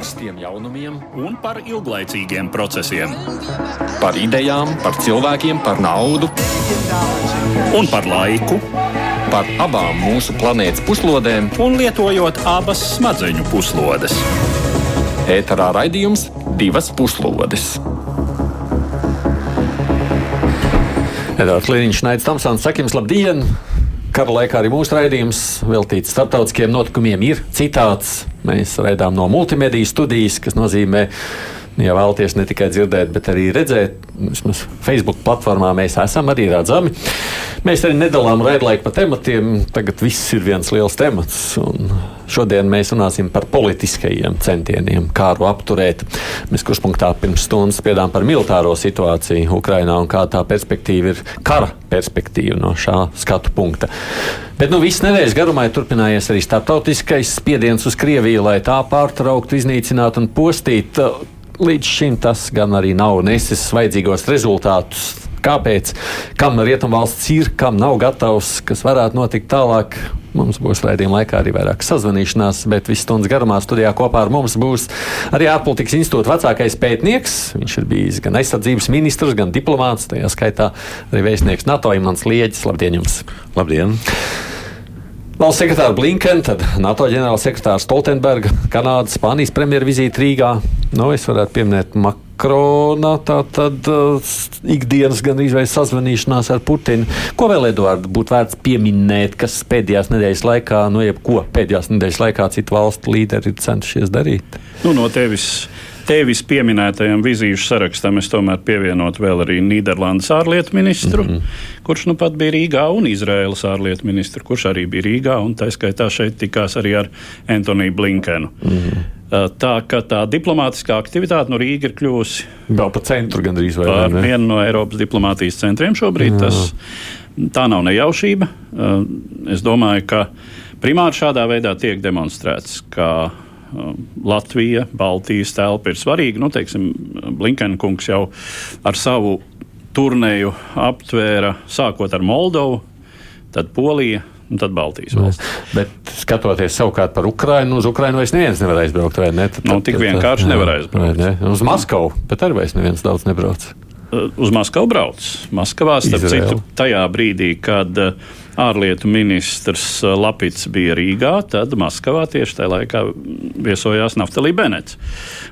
karstiem jaunumiem un par ilglaicīgiem procesiem. Par idejām, par cilvēkiem, par naudu un par laiku. Par abām mūsu planētas puslodēm, un lietojot abas smadzeņu puslodes. Ēterā raidījums divas puslodes. Edvards Līniņš, Naids Tamsons, sakim, labdien! Kara laikā arī mūsu raidījums veltīts starptautiskiem notikumiem ir citāts. Mēs raidām no multimediju studijas, kas nozīmē, ja vēlaties ne tikai dzirdēt, bet arī redzēt, vismaz Facebook platformā mēs esam arī redzami. Mēs arī nedalām raidlaiku pa tematiem, tagad viss ir viens liels temats. Šodien mēs runāsim par politiskajiem centieniem, kāru apturēt. Mēs kurspunktā pirms stundas spiedām par militāro situāciju Ukrajinā un kā tā perspektīva ir kara perspektīva no šā skatu punkta. Bet nu, viss nedēļas garumā ir turpinājies arī starptautiskais spiediens uz Krieviju, lai tā pārtrauktu, iznīcinātu un postītu. Līdz šim tas gan arī nav nesis vajadzīgos rezultātus. Kāpēc? Kam rietumvalsts ir, kam nav gatavs, kas varētu notikt tālāk? Mums būs raidījuma laikā arī vairāk sazvanīšanās, bet viss stundas garumā studijā kopā ar mums būs arī ārpolitikas institūta vecākais pētnieks. Viņš ir bijis gan aizsardzības ministrs, gan diplomāts, tajā skaitā arī vēstnieks NATO Imants Lieģis. Labdien jums! Labdien! Valsts sekretāra Blinkena, tad NATO ģenerālsekretārs Stoltenberga, Kanādas, Spānijas premjera vizīte Rīgā. Nu, es varētu pieminēt Makrona, tā tad uh, ikdienas gan izvēles sazvanīšanās ar Putinu. Ko vēl, Eduards, būtu vērts pieminēt, kas pēdējās nedēļas laikā, nu, jebko pēdējās nedēļas laikā citu valstu līderi ir centušies darīt? Nu, no tevis tevis pieminētajam vizīšu sarakstam es tomēr pievienotu vēl arī Nīderlandes ārlietu ministru, mm -hmm. kurš nu pat bija Rīgā, un Izraēlas ārlietu ministru, kurš arī bija Rīgā, un tā skaitā šeit tikās arī ar Antoniju Blinkenu. Mm -hmm. Tā ka tā diplomātiskā aktivitāte no Rīgas ir kļuvusi par centru gandrīz vai par vienu no Eiropas diplomātijas centriem šobrīd. Tas, tā nav nejaušība. Es domāju, ka primāri šādā veidā tiek demonstrēts, ka Latvija, Baltijas telpa ir svarīga. Nu, teiksim, Blinkenkungs jau ar savu turnēju aptvēra sākot ar Moldovu, tad Poliju. Un tad Baltijas valsts. Bet skatoties savukārt par Ukrajinu, uz Ukrajinu vairs neviens nevar aizbraukt. Vai ne? Tad, nu, tik vienkārši jā, nevar aizbraukt. Ne? Uz Maskavu, bet arī vairs neviens daudz nebrauc. Uh, uz Maskavu brauc. Maskavā, starp Izraelu. citu, tajā brīdī, kad uh, ārlietu ministrs uh, Lapits bija Rīgā, tad Maskavā tieši tajā laikā viesojās Naftalī Benets,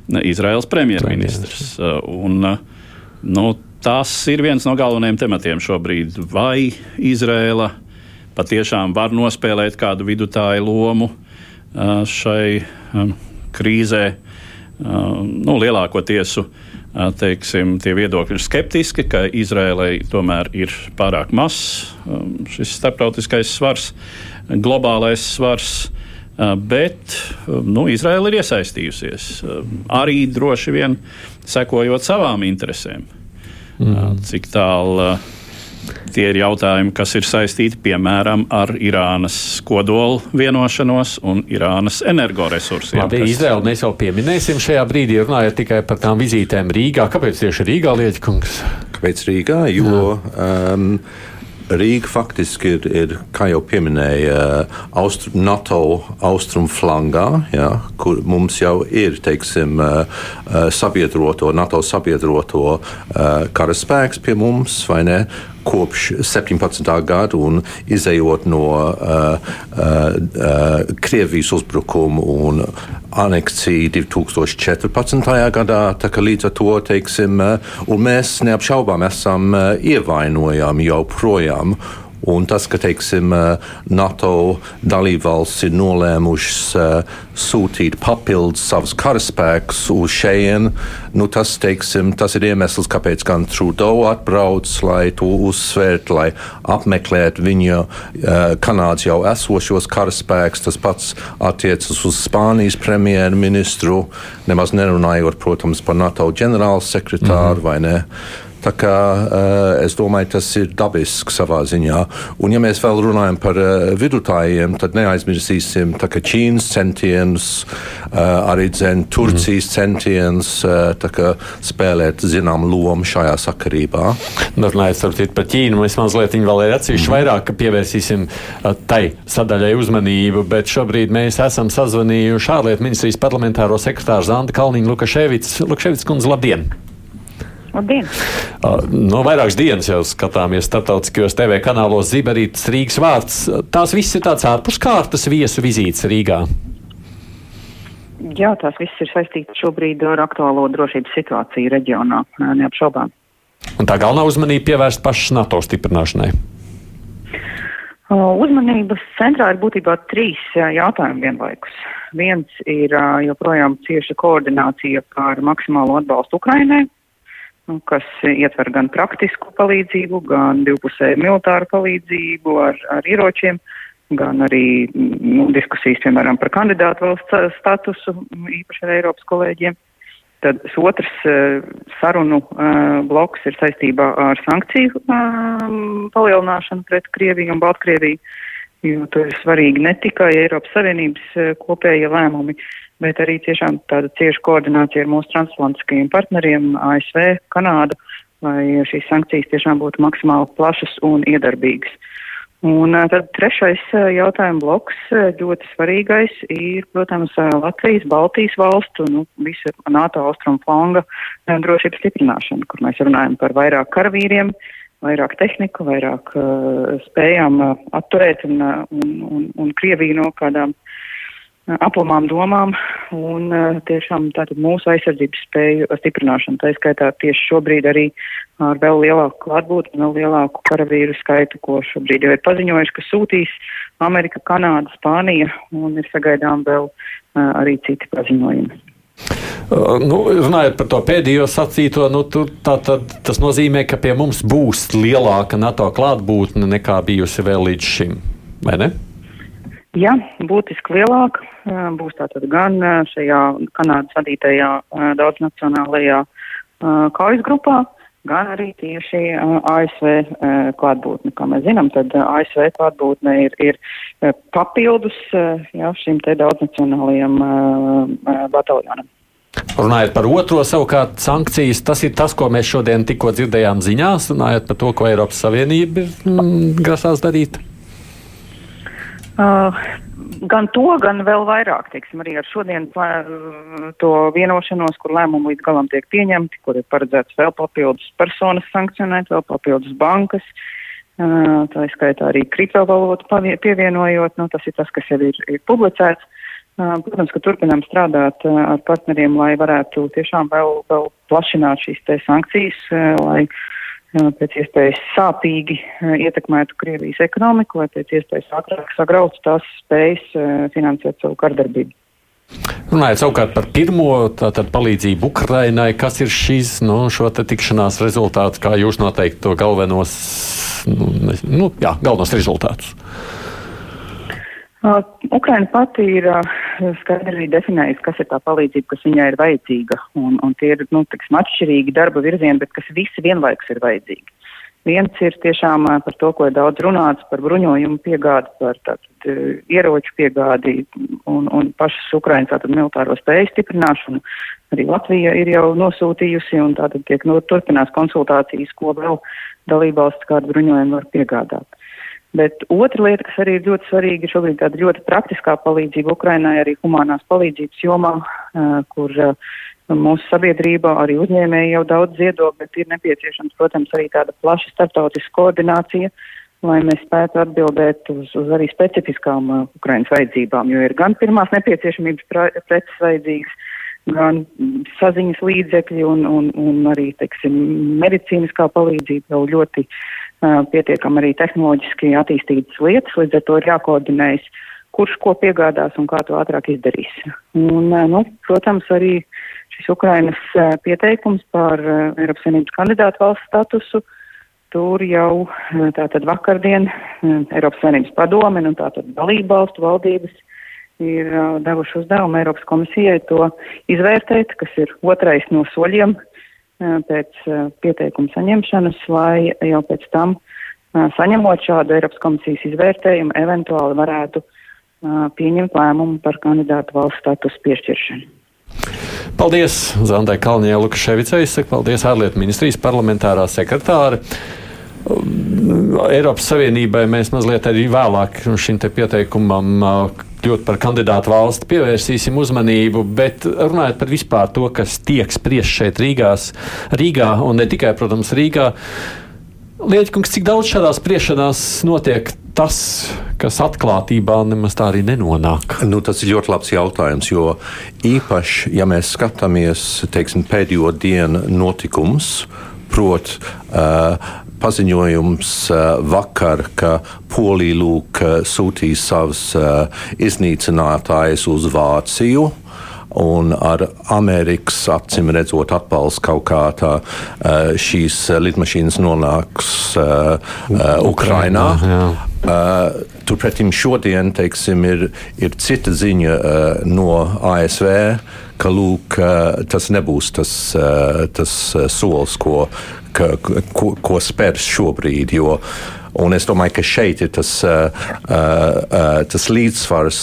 Izraels premjerministrs. Uh, un, uh, nu, tas ir viens no galvenajiem tematiem šobrīd. Vai Izraela patiešām var nospēlēt kādu vidutāju lomu šai krīzē? Nu, lielākoties teiksim, tie viedokļi ir skeptiski, ka Izrēlai tomēr ir pārāk mazs um, šis starptautiskais svars, globālais svars. Bet nu, Izraela ir iesaistījusies arī droši vien sekojot savām interesēm. Mm. Cik tālu Tie ir jautājumi, kas ir saistīti piemēram ar Irānas kodolu vienošanos un Irānas energoresursiem. Labi, kas... Izraelu mēs jau pieminēsim šajā brīdī, runājot tikai par tām vizītēm Rīgā. Kāpēc tieši Rīgā, Lieķkungs? Kāpēc Rīgā? Jo, um, Rīga faktiski ir, ir kā jau pieminēja, austru, NATO austrumu flangā, ja, kur mums jau ir teiksim, uh, uh, sabiedroto, NATO sabiedroto uh, karaspēks pie mums, vai ne? Kopš 17. gada un izējot no uh, uh, uh, Krievijas uzbrukuma un aneksija 2014. gadā. Līdz ar to teiksim, uh, mēs neapšaubām esam uh, ievainojami jau projām. Un tas, ka teiksim, NATO dalībvalsts ir nolēmušas uh, sūtīt papildus savus karaspēkus uz šejienu, nu, tas, teiksim, tas ir iemesls, kāpēc gan Trudeau atbrauc, lai to uzsvērtu, lai apmeklētu viņa uh, Kanādas jau esošos karaspēkus. Tas pats attiecas uz Spānijas premjerministru, nemaz nerunājot, protams, par NATO ģenerālsekretāru mm -hmm. vai ne. Tā kā, uh, es domāju, tas ir dabiski savā ziņā. Un, ja mēs vēl runājam par uh, vidutājiem, tad neaizmirsīsim Ķīnas centienus, uh, arī dzen, Turcijas mm. centienus uh, spēlēt zinām lomu šajā sakarībā. Runājot par Ķīnu, mēs mazliet vēl atsevišķi mm. vairāk pievērsīsim tai sadaļai uzmanību, bet šobrīd mēs esam sazvanījuši ārlietu ministrijas parlamentāro sekretāru Zanda Kalniņu Lukaševicu. Lukaševics kundze, labdien! Labdien! No vairākas dienas jau skatāmies starptautiskajos TV kanālos Ziberītas Rīgas vārds. Tās viss ir tāds ārpuskārtas viesu vizītes Rīgā. Jā, tās viss ir saistītas šobrīd ar aktuālo drošības situāciju reģionā, neapšaubām. Un tā galvenā uzmanība pievērsta pašas NATO stiprināšanai. Uzmanības centrā ir būtībā trīs jautājumi vienlaikus. Viens ir joprojām cieša koordinācija par maksimālo atbalstu Ukrainai, Nu, kas ietver gan praktisku palīdzību, gan divpusēju militāru palīdzību ar, ar ieročiem, gan arī nu, diskusijas, piemēram, par kandidātu valsts statusu, īpaši ar Eiropas kolēģiem. Tad otrs uh, sarunu uh, bloks ir saistībā ar sankciju uh, palielināšanu pret Krieviju un Baltkrieviju, jo tur ir svarīgi ne tikai Eiropas Savienības kopējie lēmumi, bet arī tiešām tāda cieša koordinācija ar mūsu transatlantiskajiem partneriem, ASV, Kanādu, lai šīs sankcijas tiešām būtu maksimāli plašas un iedarbīgas. Un tad trešais jautājuma bloks, ļoti svarīgais, ir, protams, Latvijas, Baltijas valstu, nu, visa NATO austrumu flanga drošības stiprināšana, kur mēs runājam par vairāk karavīriem, vairāk tehniku, vairāk uh, spējām uh, atturēt un, uh, un, un, un Krieviju no kādām uh, aplamām domām un tiešām tātad mūsu aizsardzības spēju stiprināšanu. Tā skaitā tieši šobrīd arī ar vēl lielāku klātbūtni, vēl lielāku karavīru skaitu, ko šobrīd jau ir paziņojuši, ka sūtīs Amerika, Kanāda, Spānija un ir sagaidām vēl arī citi paziņojumi. Nu, runājot par to pēdējo sacīto, nu, tur, tā, tā, tas nozīmē, ka pie mums būs lielāka NATO klātbūtne nekā bijusi vēl līdz šim, vai ne? Jā, būtiski lielāka. Būs tātad gan šajā Kanādas vadītajā daudznacionālajā kaujas grupā, gan arī tieši ASV klātbūtne. Kā mēs zinām, tad ASV klātbūtne ir, ir papildus jā, šim te daudznacionālajam bataljonam. Runājot par otro savukārt sankcijas, tas ir tas, ko mēs šodien tikko dzirdējām ziņās, runājot par to, ko Eiropas Savienība mm, grasās darīt. Uh, gan to, gan vēl vairāk, teiksim, arī ar šodien to vienošanos, kur lēmumu līdz galam tiek pieņemti, kur ir paredzēts vēl papildus personas sankcionēt, vēl papildus bankas, uh, tā izskaitā arī kriptovalotu pievienojot, nu, tas ir tas, kas jau ir, ir publicēts. Uh, protams, ka turpinām strādāt ar partneriem, lai varētu tiešām vēl, vēl plašināt šīs sankcijas, uh, lai uh, pēc iespējas sāpīgi ietekmētu Krievijas ekonomiku, lai pēc iespējas ātrāk sagrautu tās spējas finansēt savu kardarbību. Runājot savukārt par pirmo tātad, palīdzību Ukrainai, kas ir šīs nu, tikšanās rezultāts, kā jūs noteikti to galvenos, nu, nu, jā, galvenos rezultātus? Uh, Ukraina pati ir uh, skaidri definējusi, kas ir tā palīdzība, kas viņai ir vajadzīga. Un, un tie ir nu, tiksim, atšķirīgi darba virzieni, bet kas visi vienlaikus ir vajadzīgi. Viens ir tiešām uh, par to, ko ir daudz runāts, par bruņojumu piegādi, par tātad, ieroču piegādi un, un pašas Ukrainas tātad militāro spēju stiprināšanu. Arī Latvija ir jau nosūtījusi un tātad tiek no, turpinās konsultācijas, ko vēl dalībvalsts kādu bruņojumu var piegādāt. Bet otra lieta, kas arī ir ļoti svarīga, ir šobrīd tāda ļoti praktiskā palīdzība Ukrainai, arī humanās palīdzības jomā, kur mūsu sabiedrība, arī uzņēmēji jau daudz ziedo, bet ir nepieciešams, protams, arī tāda plaša starptautiska koordinācija, lai mēs spētu atbildēt uz, uz arī specifiskām Ukrainas vajadzībām, jo ir gan pirmās nepieciešamības preces vajadzīgas, gan saziņas līdzekļi un, un, un arī, teiksim, medicīniskā palīdzība jau ļoti pietiekami arī tehnoloģiski attīstītas lietas, līdz ar to ir jākoordinējas, kurš ko piegādās un kā to ātrāk izdarīs. Un, nu, protams, arī šis Ukrainas pieteikums par Eiropas Savienības kandidātu valsts statusu. Tur jau tātad vakardien Eiropas Savienības padome un tātad dalību valstu valdības ir devuši uzdevumu Eiropas komisijai to izvērtēt, kas ir otrais no soļiem pēc pieteikuma saņemšanas, lai jau pēc tam, saņemot šādu Eiropas komisijas izvērtējumu, eventuāli varētu pieņemt lēmumu par kandidātu valsts statusu piešķiršanu. Paldies Zandai Kalniņai Lukaševicai, saku paldies ārlietu ministrijas parlamentārā sekretāra. Eiropas Savienībai mēs mazliet arī vēlāk šim pieteikumam kļūt par kandidātu valsti, pievērsīsim uzmanību, bet runājot par vispār to, kas tiek spriest šeit Rīgās, Rīgā un ne tikai, protams, Rīgā. Lieķkungs, cik daudz šādās spriešanās notiek tas, kas atklātībā nemaz tā arī nenonāk? Nu, tas ir ļoti labs jautājums, jo īpaši, ja mēs skatāmies teiksim, pēdējo dienu notikumus, proti, uh, paziņojums uh, vakar, ka Polija lūk sūtīs savus uh, iznīcinātājus uz Vāciju. Un ar Amerikas acīm redzot, atbalstu kaut kā tā, šīs lidmašīnas nonāks Ukrainā. Uh, turpretim šodien teiksim, ir, ir cita ziņa uh, no ASV, ka lūk, uh, tas nebūs tas, uh, tas solis, ko, ka, ko, ko spērs šobrīd. Jo, Un es domāju, ka šeit ir tas, uh, uh, tas līdzsvars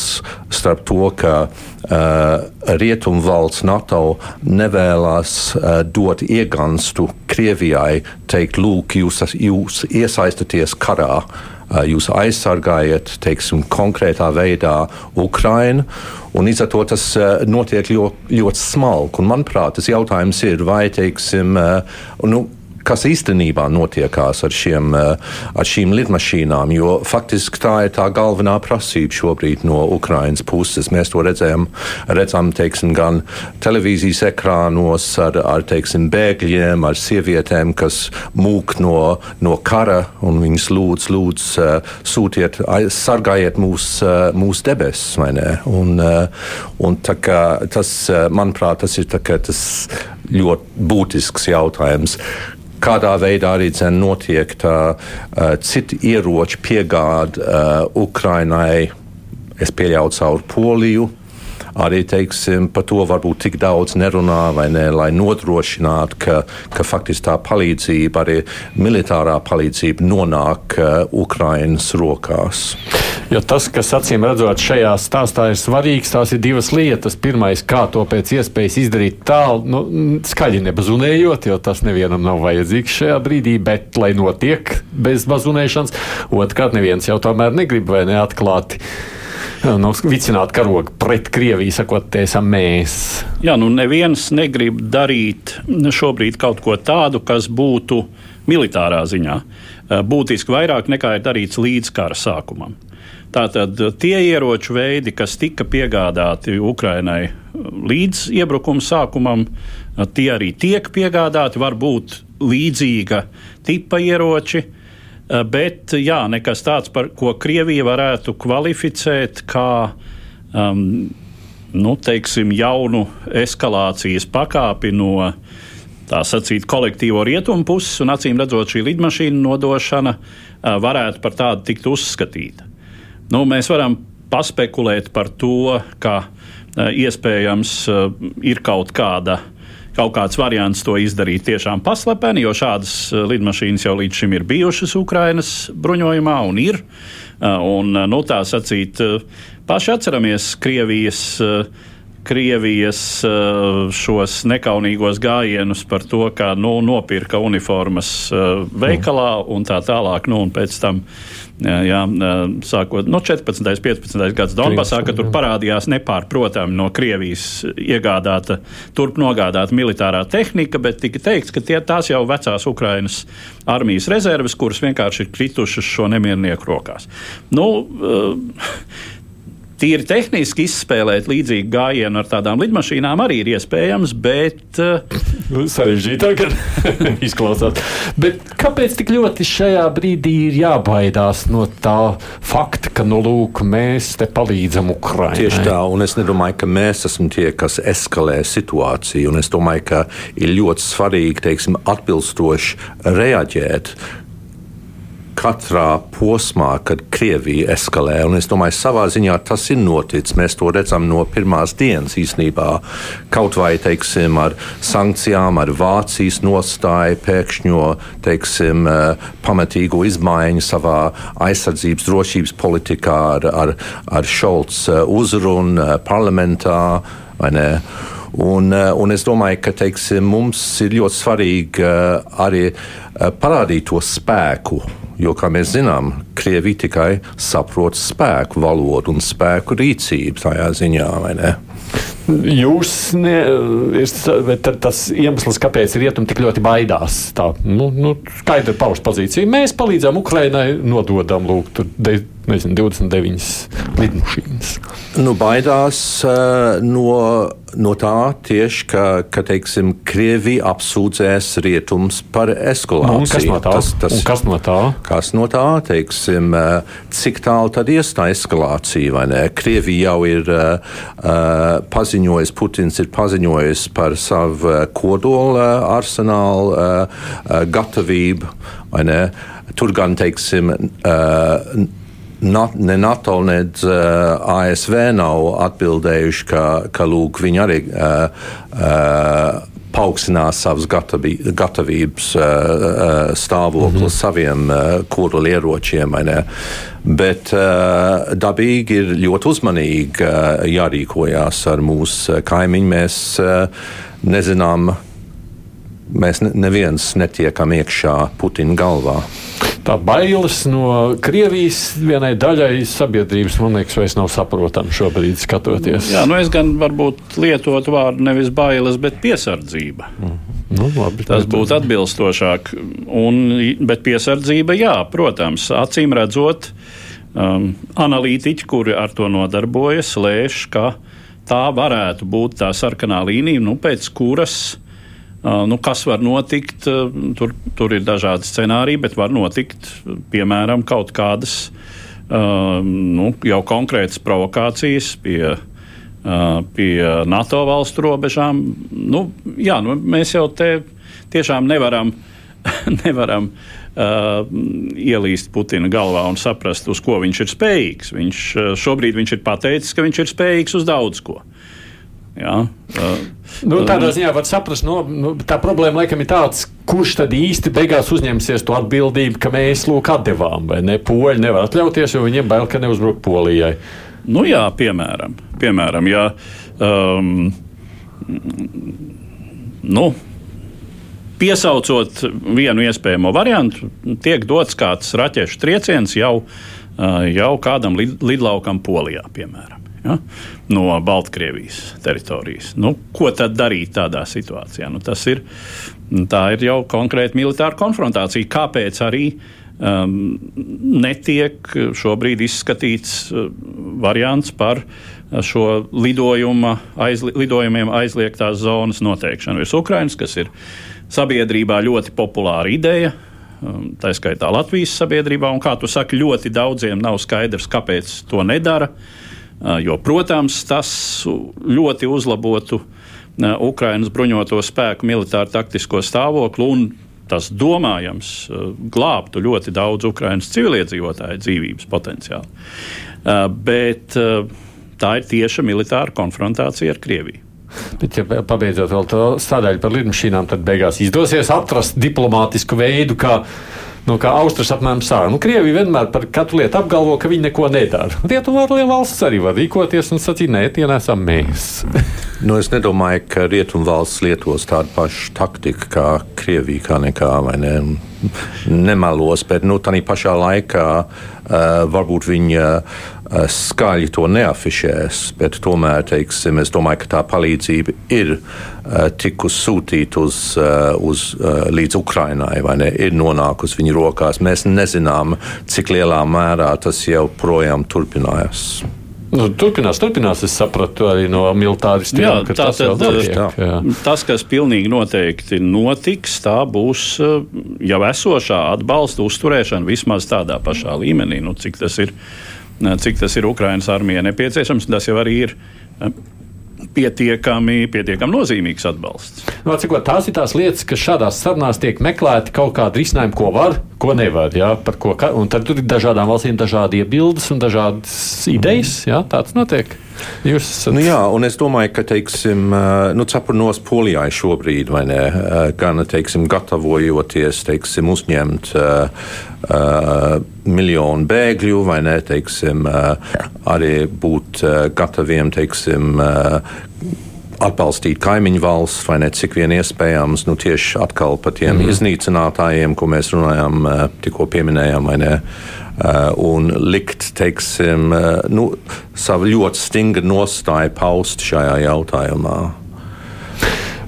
starp to, ka uh, Rietumvalsts NATO nevēlas uh, dot iegānstu Krievijai, teikt, lūk, jūs, jūs iesaistaties karā. Uh, jūs aizsargājat, teiksim, konkrētā veidā Ukrainu. Un līdz ar to tas uh, notiek ļoti, ļoti smalki. Manuprāt, tas jautājums ir, vai, teiksim, uh, nu, kas īstenībā notiekās ar, šiem, eh, ar šīm lidmašīnām, jo faktiski tā ir tā galvenā prasība šobrīd no Ukrainas puses. Mēs to redzējām, redzam teiksim, gan televīzijas ekrānos ar, ar teiksim, bēgļiem, ar sievietēm, kas mūk no, no kara un viņas lūdz, lūdz eh, sūtiet, sargājiet mūs, eh, mūsu debesis? Un, un tas, manuprāt, tas ir tas ļoti būtisks jautājums kādā veidā arī notiek tā, uh, citu ieroču piegāde uh, Ukrainai. Es pieļauju caur Poliju, arī teiksim, par to varbūt tik daudz nerunā, ne, lai nodrošinātu, ka, ka faktiski tā palīdzība, arī militārā palīdzība, nonāk uh, Ukrainas rokās. Jo tas, kas acīm redzot šajā stāstā ir svarīgs, tās ir divas lietas. Pirmais, kā to pēc iespējas izdarīt tālu, nu, skaļi nebazunējot, jo tas nevienam nav vajadzīgs šajā brīdī, bet lai notiek bez bazunēšanas. Otrkārt, neviens jau tomēr negrib vai neatklāti nu, vicināt karogu pret Krieviju, sakot, tie esam mēs. Jā, nu neviens negrib darīt šobrīd kaut ko tādu, kas būtu militārā ziņā būtiski vairāk nekā ir darīts līdz kara sākumam. Tātad tie ieroču veidi, kas tika piegādāti Ukrainai līdz iebrukuma sākumam, tie arī tiek piegādāti. Varbūt līdzīga tipa ieroči, Eh, bet jā, nekas tāds, par ko Krievija varētu kvalificēt kā um, nu, teiksim, jaunu eskalācijas pakāpi no tā sacīt kolektīvo rietumu puses, un acīm redzot, šī lidmašīna nodošana uh, varētu par tādu tikt uzskatīta. Nu, mēs varam paspekulēt par to, ka uh, iespējams uh, ir kaut kāda uh, kaut kāds variants to izdarīt tiešām paslepeni, jo šādas eh, lidmašīnas jau līdz šim ir bijušas Ukrainas bruņojumā un ir. Eh, un, eh, nu, tā sacīt, paši atceramies Krievijas. Krievijas šos nekaunīgos gājienus par to, kā nu, nopirka uniformas veikalā un tā tālāk. Nu, un pēc tam jā, sākot no 14. un 15. gadsimta Donbasā, kad tur parādījās nepārprotami no Krievijas iegādāta, turp nogādāta militārā tehnika, bet tika teikts, ka tie, tās jau vecās Ukrainas armijas rezerves, kuras vienkārši ir kritušas šo nemiernieku rokās. Nu, Tīri tehniski izspēlēt līdzīgu gājienu ar tādām lidmašīnām arī ir iespējams, bet. Nu, sarežģītāk izklausās. Bet kāpēc tik ļoti šajā brīdī ir jābaidās no tā fakta, ka nu, lūk, mēs te palīdzam Ukraiņai? Tieši tā, un es nedomāju, ka mēs esam tie, kas eskalē situāciju. Un es domāju, ka ir ļoti svarīgi teiksim, atbilstoši reaģēt katrā posmā, kad Krievija eskalē. Un es domāju, savā ziņā tas ir noticis. Mēs to redzam no pirmās dienas īstenībā. Kaut vai teiksim, ar sankcijām, ar Vācijas nostāju, pēkšņo teiksim, eh, pamatīgu izmaiņu savā aizsardzības drošības politikā, ar, ar, ar Šolts eh, uzrunu eh, parlamentā. Un, un es domāju, ka teiksim, mums ir ļoti svarīgi arī parādīt to spēku Jo, kā mēs zinām, Krievija tikai saprot spēku valodu un spēku rīcību tajā ziņā, vai ne? Jūs, ne, ir, tas iemesls, kāpēc rietumi tik ļoti baidās, tā nu, nu, skaidra pausta pozīcija. Mēs palīdzam Ukrainai, nododam lūk, tur, de, nezinu, 29 lidmašīnas. Nu, baidās uh, no no tā tieši, ka, ka teiksim, Krievija apsūdzēs rietums par eskalāciju. Nu, kas no tā? Tas, tas, un kas no tā? Kas no tā, teiksim, eh, cik tālu tad ies tā eskalācija, vai ne? Krievija jau ir uh, paziņojis, Putins ir paziņojis par savu kodola arsenālu uh, gatavību, vai ne? Tur gan, teiksim, uh, ne NATO, ne uh, ASV nav atbildējuši, ka, ka lūk, viņi arī uh, uh, paaugstinās savas gatavī, gatavības uh, uh, stāvokli mm -hmm. saviem uh, kodolieročiem. Bet uh, dabīgi ir ļoti uzmanīgi jārīkojās ar mūsu kaimiņu. Mēs nezinām, mēs neviens netiekam iekšā Putina galvā tā bailes no Krievijas vienai daļai sabiedrības, man liekas, vairs nav saprotama šobrīd skatoties. Jā, nu es gan varbūt lietotu vārdu nevis bailes, bet piesardzība. Mm. Nu, labi, Tas būtu atbilstošāk. Un, bet piesardzība, jā, protams, acīm redzot, um, analītiķi, kuri ar to nodarbojas, lēš, ka tā varētu būt tā sarkanā līnija, nu, pēc kuras Nu, kas var notikt? Tur, tur ir dažādi scenāriji, bet var notikt piemēram kaut kādas nu, jau konkrētas provokācijas pie, pie NATO valstu robežām. Nu, jā, nu, mēs jau te tiešām nevaram. nevaram uh, ielīst Putina galvā un saprast, uz ko viņš ir spējīgs. Viņš, šobrīd viņš ir pateicis, ka viņš ir spējīgs uz daudz ko. Jā, uh, nu, tādā ziņā var saprast, no, nu, tā problēma laikam ir tāds, kurš tad īsti beigās uzņemsies to atbildību, ka mēs lūk atdevām, vai ne? Poļi nevar atļauties, jo viņiem bail, ka neuzbruk Polijai. Nu jā, piemēram, piemēram ja, um, nu, piesaucot vienu iespējamo variantu, tiek dots kāds raķešu trieciens jau, uh, jau kādam lid, lidlaukam Polijā, piemēram ja, no Baltkrievijas teritorijas. Nu, ko tad darīt tādā situācijā? Nu, ir, tā ir jau konkrēta militāra konfrontācija. Kāpēc arī um, netiek šobrīd izskatīts uh, variants par šo lidojuma, aizli, lidojumiem aizliegtās zonas noteikšanu virs Ukrainas, kas ir sabiedrībā ļoti populāra ideja. Um, tā skaitā Latvijas sabiedrībā, un kā tu saki, ļoti daudziem nav skaidrs, kāpēc to nedara. Uh, Jo, protams, tas ļoti uzlabotu Ukraiņas bruņoto spēku militāru taktisko stāvokli un tas domājams glābtu ļoti daudz Ukraiņas civiliedzīvotāju dzīvības potenciālu. Bet tā ir tieša militāra konfrontācija ar Krieviju. Bet, ja pabeidzot vēl to sadaļu par lidmašīnām, tad beigās izdosies atrast diplomātisku veidu, kā nu, kā Austrijas apmēram sāra. Nu, Krievija vienmēr par katru lietu apgalvo, ka viņi neko nedara. Rietumvārliem valsts arī var rīkoties un sacīt, nē, tie nesam mēs. nu, es nedomāju, ka Rietumvalsts lietos tādu pašu taktiku kā Krievija, kā nekā vai ne. Nemelos, bet nu, tā pašā laikā uh, varbūt viņi uh, skaļi to neafišēs, tomēr teiksim, es domāju, ka tā palīdzība ir uh, tikusi sūtīta uz, uh, uz, uh, līdz Ukrainai, vai ne? Ir nonākusi viņu rokās. Mēs nezinām, cik lielā mērā tas jau projām turpinājās. Nu, turpinās, turpinās. Es sapratu arī no militāristiem, jā, ka tā, tas tad, notiek, jā. Jā. Tas, kas pilnīgi noteikti notiks, tā būs jau esošā atbalsta uzturēšana vismaz tādā pašā līmenī, nu, cik tas ir cik tas ir Ukraiņas armijai nepieciešams. Tas jau arī ir pietiekami, pietiekami nozīmīgs atbalsts. Nu, cikot, tās ir tās lietas, kas šādās sarunās tiek meklēti kaut kādi risinājumi, ko var, ko nevar. Jā, ko, un tad tur ir dažādām valstīm dažādi iebildes un dažādas idejas. Jā, tāds notiek. Jūs esat... nu, jā, un es domāju, ka teiksim, nu, cepurnos Polijai šobrīd, vai ne, gan teiksim, gatavojoties teiksim, uzņemt uh, uh, miljonu bēgļu, vai ne, teiksim, uh, arī būt uh, gataviem teiksim, uh, atbalstīt kaimiņu valsts, vai ne cik vien iespējams, nu tieši atkal par tiem mm -hmm. iznīcinātājiem, ko mēs runājām, tikko pieminējām, vai ne. Uh, un likt teiksim, uh, nu, savu ļoti stingru nostāju paust šajā jautājumā.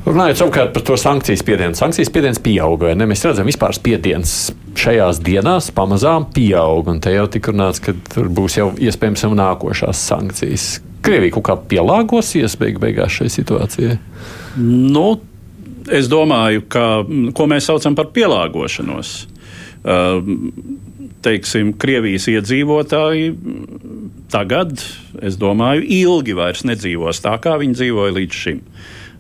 Runājot savukārt par to sankciju spiedienu. Sankcijas spiediens pieauga. Mēs redzam, vispār spiediens šajās dienās pamazām pieaug. Un te jau tika runāts, ka tur būs jau iespējams jau nākošās sankcijas. Krievija kaut kā pielāgosies beig beigās šai situācijai? Nu, es domāju, ka ko mēs saucam par pielāgošanos. Uh, teiksim, Krievijas iedzīvotāji tagad, es domāju, ilgi vairs nedzīvos tā, kā viņi dzīvoja līdz šim.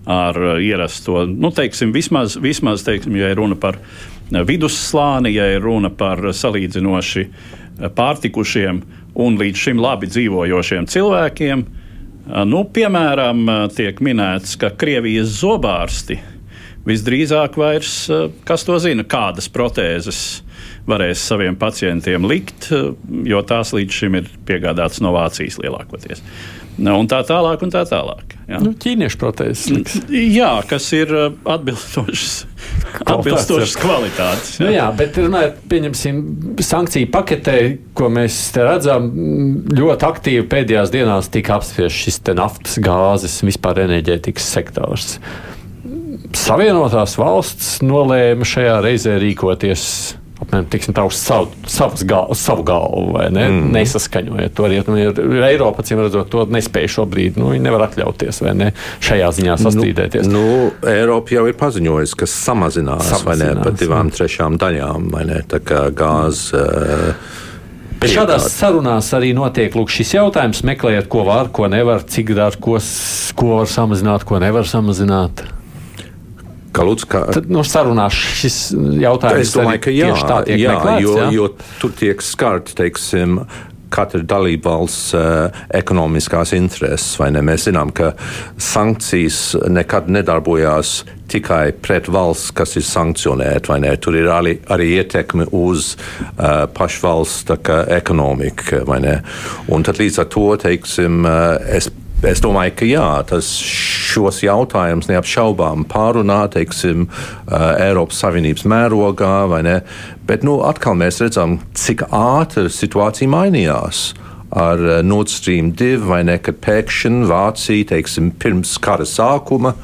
Ar uh, ierasto, nu, teiksim, vismaz, vismaz teiksim, ja ir runa par uh, vidusslāni, ja ir runa par salīdzinoši uh, pārtikušiem un līdz šim labi dzīvojošiem cilvēkiem, nu, piemēram, tiek minēts, ka Krievijas zobārsti visdrīzāk vairs, kas to zina, kādas protēzes varēs saviem pacientiem likt, jo tās līdz šim ir piegādātas no Vācijas lielākoties. Nu, un tā tālāk, un tā tālāk. Jā. Nu, ķīniešu protēzes. Jā, kas ir uh, atbilstošas, atbilstošas kvalitātes. Jā. Nu, jā, bet runājot, pieņemsim, sankciju paketē, ko mēs redzam, ļoti aktīvi pēdējās dienās tika apspriests šis naftas, gāzes, vispār enerģētikas sektors. Savienotās valsts nolēma šajā reizē rīkoties apmēram tiksim, tā uz savu, gal, savu galvu, vai ne? Mm. Nesaskaņojot to. Nu, Eiropa, cīm redzot, to nespēja šobrīd. Nu, viņi nevar atļauties ne, šajā ziņā sastrīdēties. Nu, nu, Eiropa jau ir paziņojusi, ka samazinās, samazinās ne, par divām trešām daļām, vai ne? Tā kā gāzes. Uh, Bet šādās sarunās arī notiek lūk, šis jautājums, meklējot, ko var, ko nevar, cik dārgi, ko, ko var samazināt, ko nevar samazināt. Kalūds, kā... Tad no sarunās šis jautājums domāju, ka jā, jā, meklēts, jo, jā, jo tur tiek skarti, teiksim, katra dalība valsts uh, ekonomiskās intereses. Mēs zinām, ka sankcijas nekad nedarbojās tikai pret valsts, kas ir sankcionēta. Tur ir arī, arī ietekme uz uh, pašu valsts ekonomiku. Un tad līdz ar to teiksim, uh, es Es domāju, ka jā, tas šos jautājumus neapšaubām pārunā, teiksim, Eiropas Savienības mērogā, vai ne? Bet, nu, atkal mēs redzam, cik ātri situācija mainījās ar Nord Stream 2, vai ne, kad pēkšņi Vācija, teiksim, pirms kara sākuma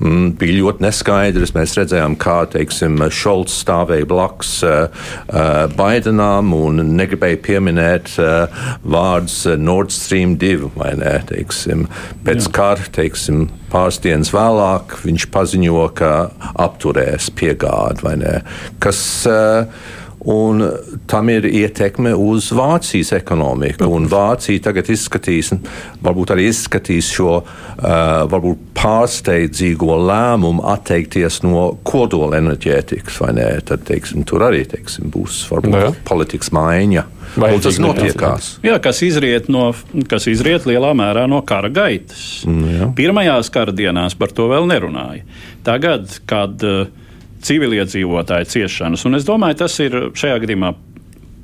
bija ļoti neskaidrs. Mēs redzējām, kā teiksim, Šolts stāvēja blakus uh, uh, Baidenam un negribēja pieminēt uh, vārdus Nord Stream 2 vai ne. Teiksim. Pēc Jā. kara, teiksim, pāris dienas vēlāk, viņš paziņo, ka apturēs piegādi. Kas, uh, un tam ir ietekme uz Vācijas ekonomiku. Un Vācija tagad izskatīs, varbūt arī izskatīs šo uh, varbūt pārsteidzīgo lēmumu atteikties no kodola enerģētikas. Tad teiksim, tur arī teiksim, būs varbūt no, politikas maiņa. Vai tas notiekās? Jā, kas izriet, no, kas izriet lielā mērā no kara gaitas. Mm, jā. Pirmajās kara dienās par to vēl nerunāja. Tagad, kad uh, civiliedzīvotāju ciešanas. Un es domāju, tas ir šajā gadījumā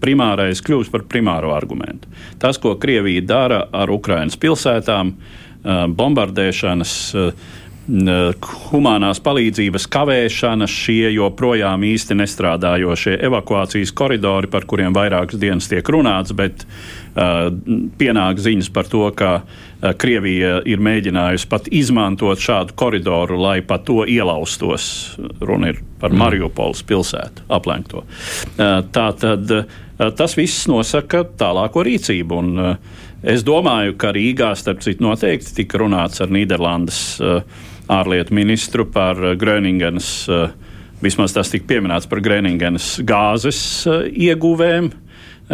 primārais kļūst par primāro argumentu. Tas, ko Krievija dara ar Ukraiņas pilsētām, bombardēšanas, humanās palīdzības kavēšana, šie joprojām īsti nestrādājošie evakuācijas koridori, par kuriem vairākas dienas tiek runāts, bet uh, pienāk ziņas par to, ka uh, Krievija ir mēģinājusi pat izmantot šādu koridoru, lai pa to ielaustos. Runa ir par mm. Mariupoles pilsētu, aplenkto. Uh, tā tad tas viss nosaka tālāko rīcību. Un, es domāju, ka Rīgā, starp citu, noteikti tika runāts ar Nīderlandes uh, ārlietu ministru par eh, Gröningenas, eh, vismaz tas tika pieminēts par Gröningenas gāzes eh, ieguvēm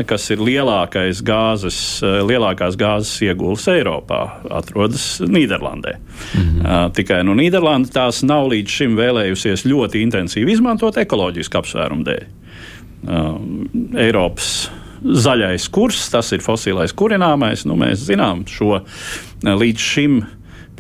kas ir lielākais gāzes, lielākās gāzes ieguves Eiropā, atrodas Nīderlandē. -hmm. Tikai nu, Nīderlanda tās nav līdz šim vēlējusies ļoti intensīvi izmantot ekoloģisku apsvērumu dēļ. Eiropas zaļais kurs, tas ir fosilais kurināmais. Nu, mēs zinām šo līdz šim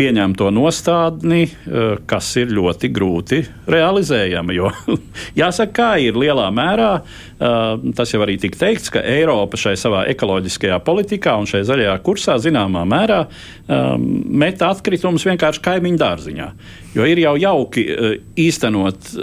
pieņemto nostādni, eh, kas ir ļoti grūti realizējama. Jo jāsaka, kā ir lielā mērā, eh, tas jau arī tika teikts, ka Eiropa šai savā ekoloģiskajā politikā un šai zaļajā kursā zināmā mērā eh, met atkritumus vienkārši kaimiņu dārziņā. Jo ir jau jauki īstenot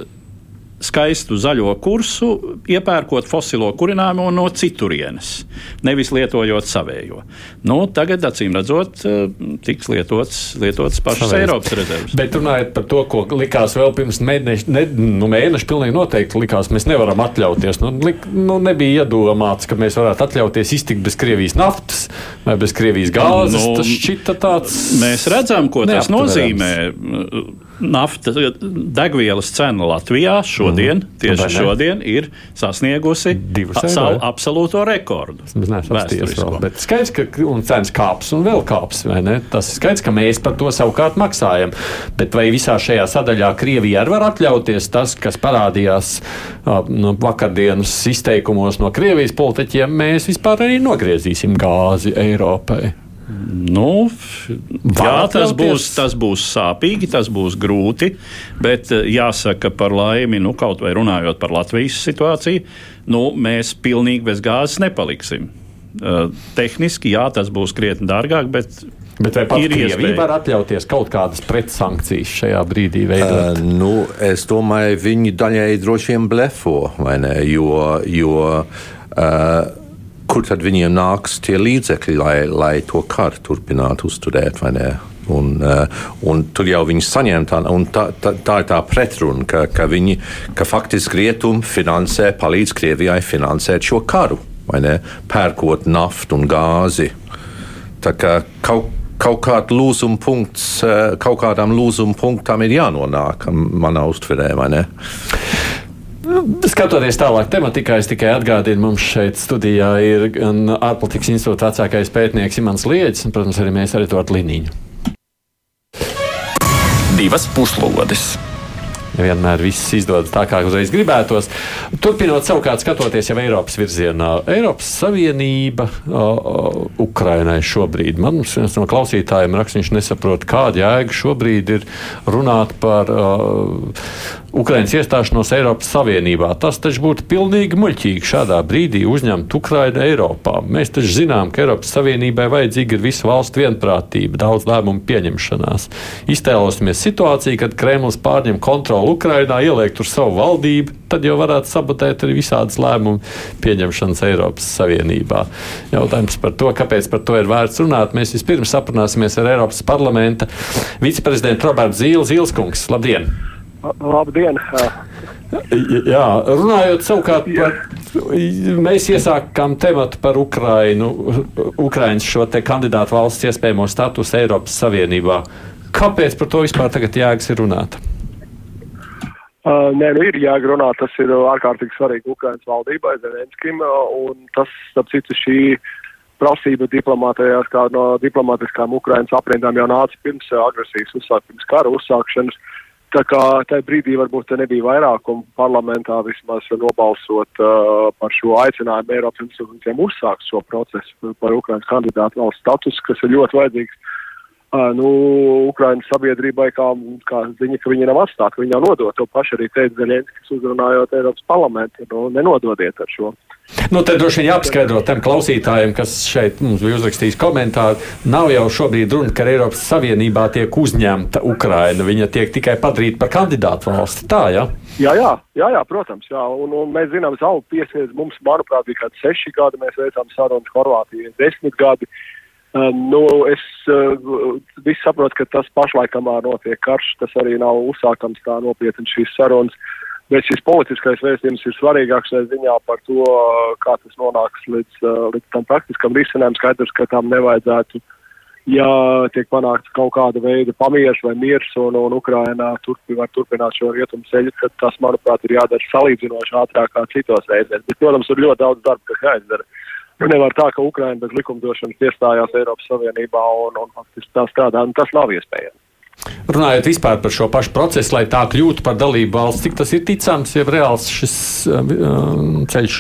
skaistu zaļo kursu, iepērkot fosilo kurināmo no citurienes, nevis lietojot savējo. Nu, tagad, acīm redzot, eh, tiks lietots, lietots pašas Savējs. Eiropas rezerves. Bet runājot par to, ko likās vēl pirms mēneša, ne, nu, mēneša pilnīgi noteikti likās, mēs nevaram atļauties. Nu, lik, nu, nebija iedomāts, ka mēs varētu atļauties iztikt bez Krievijas naftas vai bez Krievijas gāzes. Nu, tas šķita tāds. Mēs redzam, ko tas nozīmē naftas degvielas cena Latvijā šodien, mm -hmm. tieši šodien, ir sasniegusi savu absolūto rekordu. Bet skaidrs, ka cenas kāps un vēl kāps. Tas skaidrs, ka mēs par to savukārt maksājam. Bet vai visā šajā sadaļā Krievija arī var atļauties tas, kas parādījās nu, vakardienas izteikumos no Krievijas politiķiem, mēs vispār arī nogriezīsim gāzi Eiropai? Nu, jā, tas būs, tas būs sāpīgi, tas būs grūti, bet eh, jāsaka par laimi, nu, kaut vai runājot par Latvijas situāciju, nu, mēs pilnīgi bez gāzes nepaliksim. Uh, tehniski, jā, tas būs krietni dārgāk, bet Bet vai pat Krievija var atļauties kaut kādas pretsankcijas šajā brīdī veidot? Uh, nu, es domāju, viņi daļēji droši vien blefo, vai ne? Jo, jo uh, kur tad viņiem nāks tie līdzekļi, lai, lai to karu turpinātu uzturēt vai ne? Un, uh, un tur jau viņi saņem tā, tā, tā, tā ir tā pretruna, ka, ka viņi, ka faktiski rietumi finansē, palīdz Krievijai finansēt šo karu, ne? Pērkot naftu un gāzi. Tā kā kaut, kaut lūzuma punkts, uh, kaut kādām lūzuma punktām ir jānonāk manā uztverē, vai ne? Skatoties tālāk tematikā, es tikai atgādinu, mums šeit studijā ir gan ārpolitikas institūta vecākais pētnieks Imants Liedis, un, protams, arī mēs ar Eduardu Liniņu. Divas puslodes nevienmēr viss izdodas tā, kā uzreiz gribētos. Turpinot savukārt skatoties jau Eiropas virzienā, Eiropas Savienība o, o, Ukrainai šobrīd. Man viens no klausītājiem raksta, viņš nesaprot, kāda jēga šobrīd ir runāt par o, Ukraiņas iestāšanos Eiropas Savienībā. Tas taču būtu pilnīgi muļķīgi šādā brīdī uzņemt Ukrainu Eiropā. Mēs taču zinām, ka Eiropas Savienībai vajadzīga ir visu valstu vienprātība, daudz lēmumu pieņemšanās. Iztēlosimies situāciju, kad Kremlis pārņem kontroli Ukrainā, ieliek tur savu valdību, tad jau varētu sabotēt arī visādas lēmumu pieņemšanas Eiropas Savienībā. Jautājums par to, kāpēc par to ir vērts runāt, mēs vispirms aprunāsimies ar Eiropas parlamenta viceprezidentu Robertu Zīli Zīleskungs. Labdien! Labdien! Jā, runājot savukārt par, mēs iesākām tematu par Ukrainu, Ukrainas šo te kandidātu valsts iespējamo statusu Eiropas Savienībā. Kāpēc par to vispār tagad jēgas ir runāt? Uh, nē, nu ir jāgrunā, tas ir ārkārtīgi svarīgi Ukrainas valdībai, Zelenskim, un tas, starp citu, šī prasība diplomātajās, kā no diplomātiskām Ukrainas aprindām jau nāca pirms agresijas uzsākt, pirms kara uzsākšanas. Tā kā tajā brīdī varbūt nebija vairākuma parlamentā vismaz nobalsot uh, par šo aicinājumu Eiropas institūcijiem uzsākt šo procesu par Ukrainas kandidātu valsts statusu, kas ir ļoti vajadzīgs nu, Ukraiņas sabiedrībai kā, kā ziņa, ka viņi nav atstāti, ka viņi nav nodot. To pašu arī teica Zaļenskis uzrunājot Eiropas parlamentu. Nu, nenododiet ar šo. Nu, te droši vien jāpaskaidro tam klausītājiem, kas šeit mums bija uzrakstījis komentāru. Nav jau šobrīd runa, ka Eiropas Savienībā tiek uzņemta Ukraina. Viņa tiek tikai padarīta par kandidātu valsti. Tā, ja? Jā, jā, jā, jā, protams. Jā. Un, un mēs zinām, ka piesniedz mums, manuprāt, bija kādi seši gadi. Mēs veicām sarunas Horvātijai desmit gadi. Uh, nu, es uh, visu saprotu, ka tas pašlaikamā notiek karš, tas arī nav uzsākams tā nopietni šīs sarunas, bet šis politiskais vēstījums ir svarīgāks ziņā par to, kā tas nonāks līdz, līdz tam praktiskam risinājumam. Skaidrs, ka tam nevajadzētu ja tiek panākts kaut kāda veida pamieris vai miers un, un Ukrainā turpi, var turpināt šo rietumu ceļu, tad tas, manuprāt, ir jādara salīdzinoši ātrāk kā citos reizēs. Bet, protams, ir ļoti daudz darba, kas jāizdara. Nu, nevar tā, ka Ukraina bez likumdošanas iestājās Eiropas Savienībā un, un faktiski tā strādā, un tas nav iespējams. Runājot vispār par šo pašu procesu, lai tā kļūtu par dalību valsts, cik tas ir ticams, ja reāls šis uh, ceļš?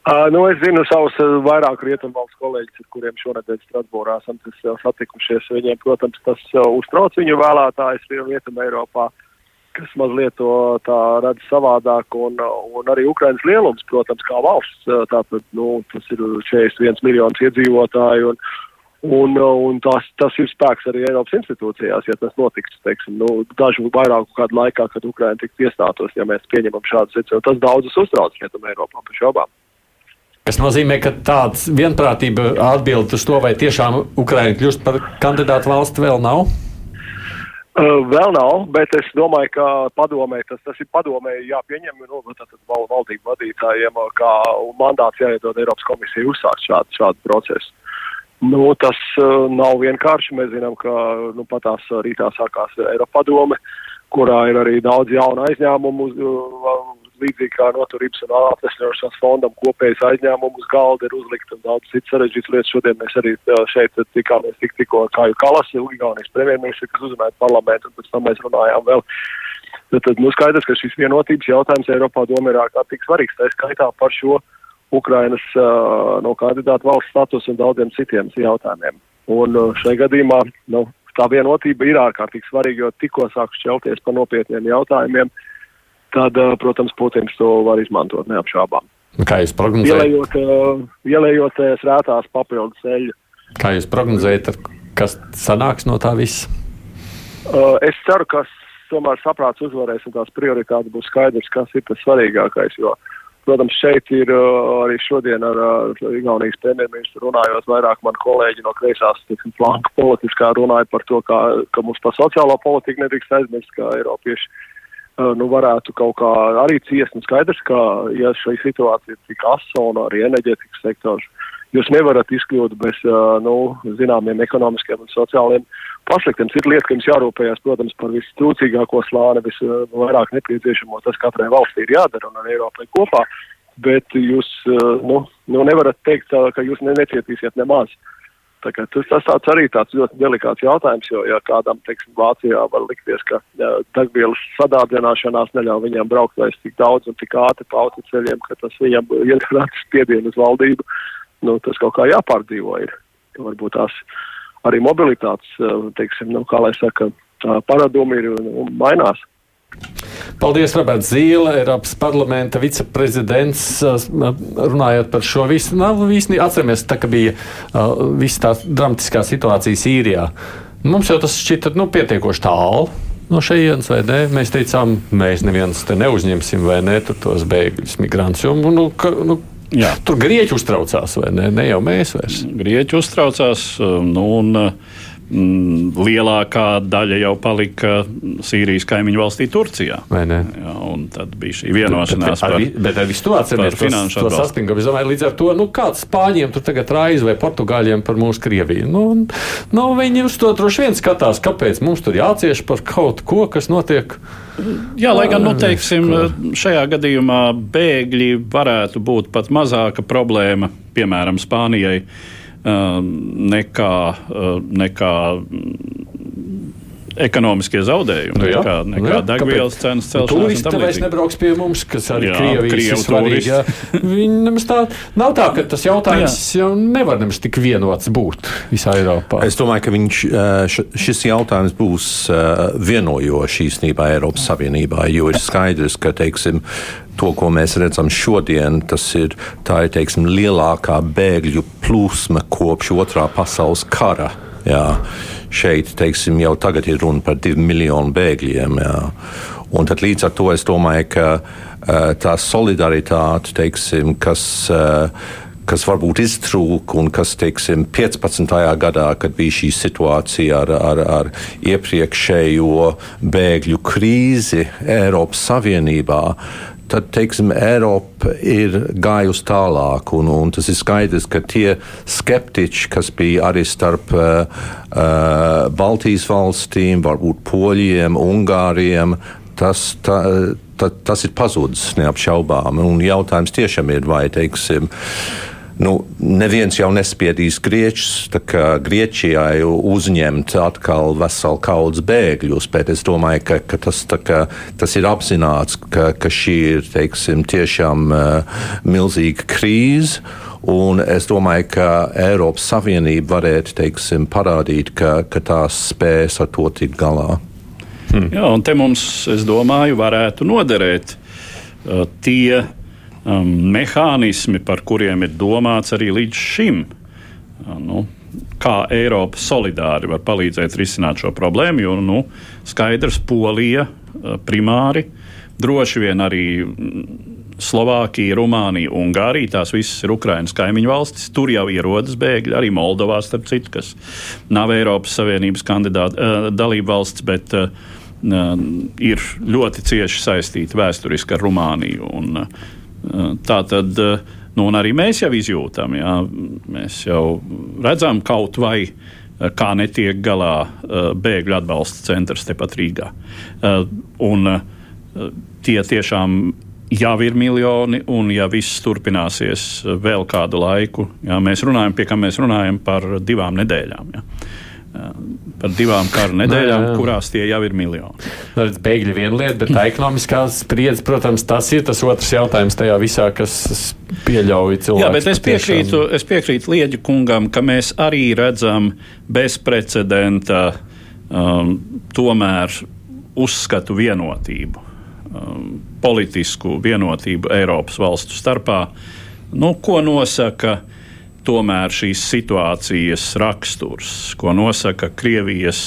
Uh, nu, es zinu savus uh, vairāk rietumvalsts kolēģus, ar kuriem šonadēļ Strasbūrā esam uh, satikušies. Viņiem, protams, tas uh, uztrauc viņu vēlētājus Rietumē Eiropā, kas mazliet to redz savādāk, un, un arī Ukrainas lielums, protams, kā valsts. Tātad, nu, tas ir 41 miljonus iedzīvotāju, un, un, un tas, tas ir spēks arī Eiropas institūcijās, ja tas notiks, teiksim, nu, dažu vairāku kādu laikā, kad Ukraina tiks iestātos, ja mēs pieņemam šādu secinājumu. Tas daudzus uztrauc Rietumē Eiropā par šobām. Tas nozīmē, ka tāds vienprātība atbild uz to, vai tiešām Ukraina kļūst par kandidātu valsti, vēl nav. Uh, vēl nav, bet es domāju, ka padomē, tas, tas ir padomē jāpieņem nu, tātad val, valdību vadītājiem, kā mandāts jāiedod Eiropas komisijai uzsākt šādu, šādu procesu. Nu, tas uh, nav vienkārši. Mēs zinām, ka nu, patās rītā sākās Eiropa padome, kurā ir arī daudz jaunu aizņēmumu. Uh, līdzīgi kā noturības un atvesļošanas fondam kopējas aizņēmumu uz galda ir uzlikt un daudz citas sarežģītas lietas. Šodien mēs arī šeit tikāmies tik tikko ar Kāju Kalasu, Igaunijas premjerministru, kas uzrunāja parlamentu, un pēc tam mēs runājām vēl. Tad, tad nu, skaidrs, ka šis vienotības jautājums Eiropā domē ir ārkārtīgi svarīgs. Tā skaitā par šo Ukrainas uh, no kandidātu valsts status un daudziem citiem jautājumiem. Un uh, šajā gadījumā nu, tā vienotība ir ārkārtīgi svarīga, jo tikko sāk šķelties par nopietniem jautājumiem. Uh, tad, protams, Putins to var izmantot neapšaubām. Kā jūs prognozējat? Ielējot, ielējot rētās papildus ceļu. Kā jūs prognozējat, kas sanāks no tā visa? Es ceru, ka tomēr saprāts uzvarēs un tās prioritātes būs skaidrs, kas ir tas svarīgākais. Jo, protams, šeit ir arī šodien ar Igaunijas premjerministru runājot vairāk man kolēģi no kreisās flanka politiskā runāja par to, kā, ka mums par sociālo politiku nedrīkst aizmirst, ka Eiropieši nu, varētu kaut kā arī ciest. Un skaidrs, ka, ja šī situācija ir tik asa un arī enerģētikas sektors, jūs nevarat izkļūt bez nu, zināmiem ekonomiskiem un sociāliem pasliktiem. Ir lieta, ka jums jārūpējas, protams, par vistrūcīgāko slāni, visvairāk nepieciešamo. Tas katrai valstī ir jādara un ar Eiropai kopā. Bet jūs nu, nu nevarat teikt, ka jūs ne, necietīsiet nemaz. Uh, Tas, tas tāds arī tāds ļoti delikāts jautājums, jo, ja kādam, teiksim, Vācijā var likties, ka ja, degvielas sadārdzināšanās neļauj viņam braukt vairs tik daudz un tik ātri pa autoceļiem, ka tas viņam iekrāts spiedienu uz valdību, nu, tas kaut kā jāpārdzīvo ir. Varbūt tās arī mobilitātes, teiksim, nu, kā lai saka, paradumi ir un, un mainās. Paldies, Roberts Zīle, Eiropas parlamenta viceprezidents. Runājot par šo visu, nav īstenībā atceramies, tā, ka bija uh, viss tā dramatiskā situācija Sīrijā. Mums jau tas šķita nu, pietiekoši tālu. No šejienes, vai ne? Mēs teicām, mēs neviens te neuzņemsim, vai ne, tos bēgļus, migrantus. Jo, nu, ka, nu, Jā. Tur grieķi uztraucās, vai ne? Ne jau mēs vairs. Grieķi uztraucās. Nu, un, Mm, lielākā daļa jau palika Sīrijas kaimiņu valstī Turcijā. Jā, tad bija šī vienošanās bet, bet, par, bet ar visu to atceramies finanšu to sastingumu. Es domāju, līdz ar to, nu, kāds spāņiem tur tagad raiz vai portugāļiem par mūsu Krieviju. Nu, nu, viņi uz to droši vien skatās, kāpēc mums tur jācieš par kaut ko, kas notiek. Jā, lai gan, nu, teiksim, šajā gadījumā bēgļi varētu būt pat mazāka problēma, piemēram, Spānijai nekā, nekā ekonomiskie zaudējumi, nu, jā, nekā, nekā nu, jā, degvielas cenas celšanās. Turisti vairs nebrauks pie mums, kas arī jā, Krievijas svarīgi. Viņi nemaz tā, nav tā, ka tas jautājums jā. jau nevar nemaz tik vienots būt visā Eiropā. Es domāju, ka viņš, šis jautājums būs vienojošs īstenībā Eiropas Savienībā, jo ir skaidrs, ka, teiksim, to, ko mēs redzam šodien, tas ir, ir teiksim, lielākā bēgļu plūsma kopš otrā pasaules kara. Jā. Šeit teiksim, jau tagad ir runa par divu miljonu bēgļiem. Jā. Un tad līdz ar to es domāju, ka uh, tā solidaritāte, teiksim, kas. Uh, kas varbūt iztrūka un kas, teiksim, 15. gadā, kad bija šī situācija ar, ar, ar iepriekšējo bēgļu krīzi Eiropas Savienībā, tad, teiksim, Eiropa ir gājusi tālāk, un, un tas ir skaidrs, ka tie skeptiķi, kas bija arī starp uh, uh, Baltijas valstīm, varbūt Poļiem, Ungāriem, tas, tā, tā, tas ir pazudis neapšaubām. Un jautājums tiešām ir, vai, teiksim, Nu, neviens jau nespiedīs Grieķus, Grieķijai uzņemt atkal veselu kaudzi bēgļus, bet es domāju, ka, ka, tas, ka tas ir apzināts, ka, ka šī ir teiksim, tiešām uh, milzīga krīze. Un es domāju, ka Eiropas Savienība varētu teiksim, parādīt, ka, ka tās spēs ar to tikt galā. Hmm. Jā, un te mums, es domāju, varētu noderēt uh, tie um, mehānismi, par kuriem ir domāts arī līdz šim. Uh, nu, kā Eiropa solidāri var palīdzēt risināt šo problēmu, jo nu, skaidrs, Polija uh, primāri, droši vien arī mm, Slovākija, Rumānija, Ungārija. Tās visas ir Ukraiņas kaimiņu valstis. Tur jau ierodas bēgļi, arī Moldovā, starp citu, kas nav Eiropas Savienības kandidāta uh, dalība valsts, bet ir ļoti cieši saistīta vēsturiski ar Rumāniju. Un, Tā tad nu, arī mēs jau izjūtam, jā, mēs jau redzam kaut vai kā netiek galā bēgļu atbalsta centrs tepat Rīgā. Un tie tiešām jau ir miljoni, un ja viss turpināsies vēl kādu laiku, jā, mēs runājam, pie kā mēs runājam par divām nedēļām. Jā par divām kara nedēļām, no, kurās tie jau ir miljoni. Nu, bēgļi viena lieta, bet tā ekonomiskā spriedze, protams, tas ir tas otrs jautājums tajā visā, kas pieļauj cilvēku. Jā, bet es piekrītu, es piekrītu Lieģu kungam, ka mēs arī redzam bezprecedenta um, tomēr uzskatu vienotību, um, politisku vienotību Eiropas valstu starpā, nu, ko nosaka tomēr šīs situācijas raksturs, ko nosaka Krievijas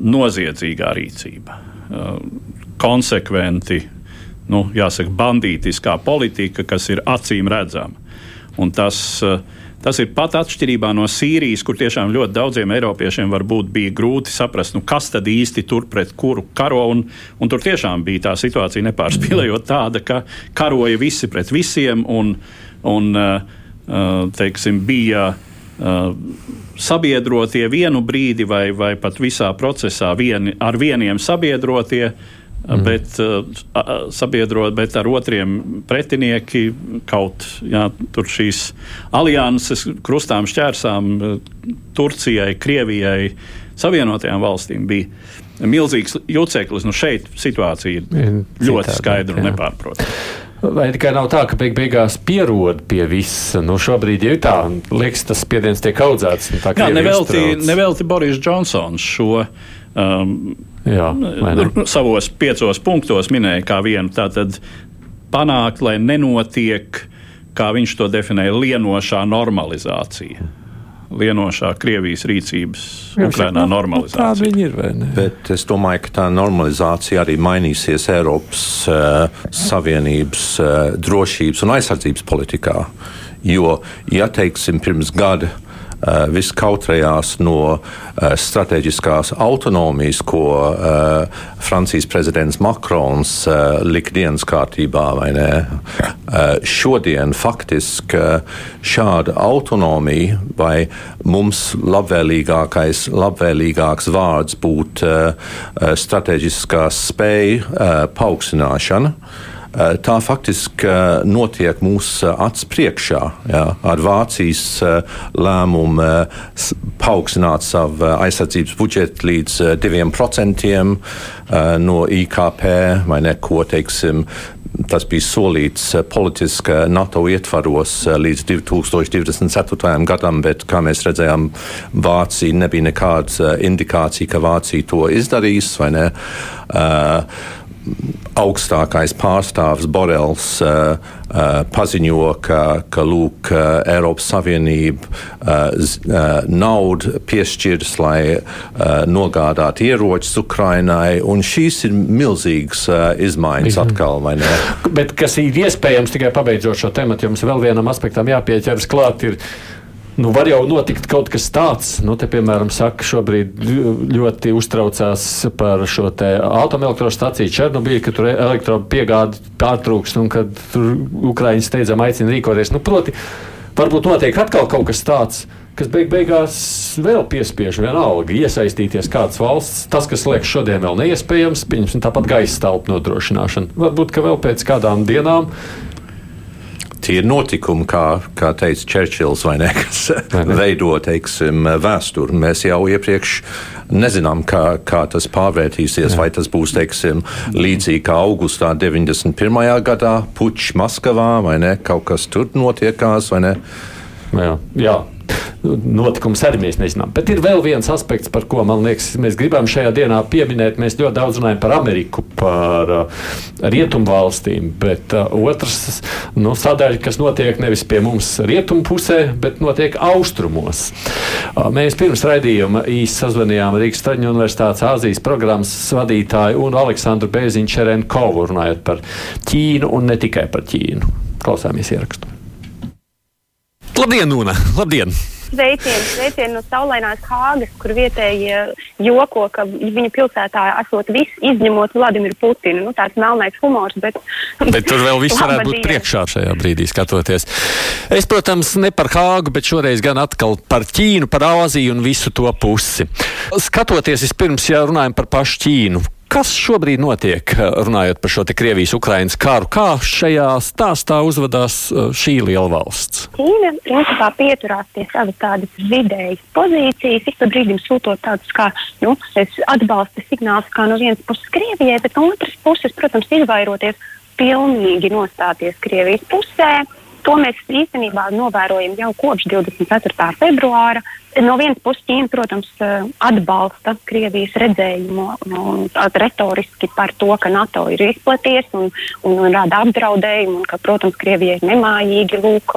noziedzīgā rīcība. Uh, konsekventi, nu, jāsaka, bandītiskā politika, kas ir acīm redzama. Un tas, uh, tas ir pat atšķirībā no Sīrijas, kur tiešām ļoti daudziem eiropiešiem varbūt bija grūti saprast, nu, kas tad īsti tur pret kuru karo. Un, un tur tiešām bija tā situācija nepārspīlējot tāda, ka karoja visi pret visiem. Un, un, uh, Eh, teiksim, bija eh, sabiedrotie vienu brīdi, vai, vai pat visā procesā vieni, ar vieniem sabiedrotie. Mm. Bet, uh, sabiedrot, bet ar otriem pretinieki kaut jā, tur šīs alianses, krustām šķērsām Turcijai, Krievijai, Savienotajām valstīm bija milzīgs juceklis. Nu šeit situācija ir ļoti skaidra un nepārprotama. Vai tikai nav tā, ka beig beigās pierod pie visa? Nu, šobrīd jau tā, liekas, tas spiediens tiek audzēts. Nu, Jā, nevelti, nevelti Boris Džonsons šo. Um, Jā, savos piecos punktos minēja kā vienu. Tātad panākt, lai nenotiek, kā viņš to definēja, lienošā normalizācija lienošā Krievijas rīcības Ukrainā nu, normalizācija. Tāda viņi ir, vai ne? Bet es domāju, ka tā normalizācija arī mainīsies Eiropas uh, Savienības uh, drošības un aizsardzības politikā. Jo, ja teiksim, pirms gada uh, viss kautrējās no eh, strateģiskās autonomijas, ko eh, Francijas prezidents Makrons lika dienas kārtībā. Šodien faktiski šāda autonomija vai mums labvēlīgākais, labvēlīgāks vārds būtu strateģiskās spēju paaugstināšana. Eh, tā faktiski eh, notiek mūsu eh, acu priekšā jā, ar Vācijas lēmumu paaugstināt savu aizsardzības budžetu līdz 2% no IKP vai neko, teiksim, Tas bija solīts politiski NATO ietvaros līdz 2024. gadam, bet, kā mēs redzējām, Vācija nebija nekāda indikācija, ka Vācija to izdarīs. Uh, augstākais pārstāvs Borels uh, uh, paziņo, ka, ka lūk, uh, Eiropas Savienība uh, uh, naudu piešķirs, lai uh, nogādātu ieročus Ukrainai, un šīs ir milzīgas uh, izmaiņas atkal, vai ne? Bet kas ir iespējams tikai pabeidzot šo tematu, jums vēl vienam aspektam jāpieķeras klāt. Ir Nu, var jau notikt kaut kas tāds, nu, te, piemēram, saka, šobrīd ļoti uztraucās par šo atomelektrostaciju Černobīļu, ka tur elektropiegāde pārtrūks un ka tur Ukraiņas steidzam aicina rīkoties. Nu, proti, varbūt notiek atkal kaut kas tāds kas beig beigās vēl piespiež vienalga iesaistīties kādas valsts. Tas, kas liekas šodien vēl neiespējams, pieņemsim tāpat gaisa telpu nodrošināšana. Varbūt, ka vēl pēc kādām dienām tie ir notikumi, kā, kā teica Čērčils, vai ne, kas vai ne? veido teiksim, vēsturi. Mēs jau iepriekš nezinām, kā, kā tas pārvērtīsies. Jā. Vai tas būs teiksim, līdzīgi kā augustā 91. gadā, puķis Maskavā, vai ne, kaut kas tur notiekās, vai ne? Jā, jā notikums arī mēs nezinām. Bet ir vēl viens aspekts, par ko man liekas, mēs gribam šajā dienā pieminēt. Mēs ļoti daudz runājam par Ameriku, par uh, rietumvalstīm, bet uh, otrs nu, sadaļa, kas notiek nevis pie mums rietumu pusē, bet notiek austrumos. Uh, mēs pirms raidījuma īsi sazvanījām Rīgas Traģiņu Universitātes Āzijas programmas vadītāju un Aleksandru Bēziņu Čerenkovu runājot par Ķīnu un ne tikai par Ķīnu. Klausāmies ierakstu. Labdien, Nūna! Labdien! Sveicienu, sveicienu no saulainās Hāgas, kur vietējie joko, ka viņa pilsētā esot viss izņemot Vladimiru Putinu. Nu, tāds melnais humors, bet. Bet tur vēl viss varētu būt priekšā šajā brīdī skatoties. Es, protams, ne par Hāgu, bet šoreiz gan atkal par Ķīnu, par Āziju un visu to pusi. Skatoties vispirms, ja runājam par pašu Ķīnu, Kas šobrīd notiek, runājot par šo Krievijas-Ukrainas karu? Kā šajā stāstā uzvedās uh, šī liela valsts? Ķīna principā pieturās pie savas tādas vidējas pozīcijas, ik pa brīdim sūtot tādus kā nu, atbalsta signālus kā no vienas puses Krievijai, bet no otras puses, protams, izvairoties pilnīgi nostāties Krievijas pusē. To mēs īstenībā novērojam jau kopš 24. februāra, No vienas puses, Ķīna, protams, eh, atbalsta Krievijas redzējumu nu, retoriski par to, ka NATO ir izplaties un, un, un rada apdraudējumu, un ka, protams, Krievija ir nemājīgi lūk,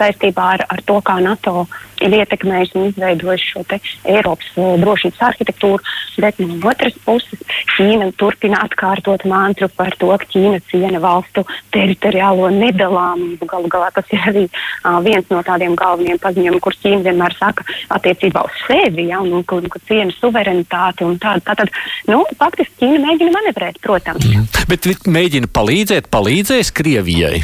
saistībā ar, ar to, kā NATO ir ietekmējusi un izveidojusi šo Eiropas uh, drošības arhitektūru. Bet no otras puses, Ķīna turpina atkārtot mantru par to, ka Ķīna ciena valstu teritoriālo nedalāmību. Galu galā tas ir arī uh, viens no tādiem galvenajiem paziņojumiem, kur Ķīna vienmēr saka attiecībā uz sevi, ja, un, un, un, un ciena suverenitāti. Tātad, tā, nu, faktiski Ķīna mēģina manevrēt, protams. Mm. Bet mēģina palīdzēt, palīdzēs Krievijai.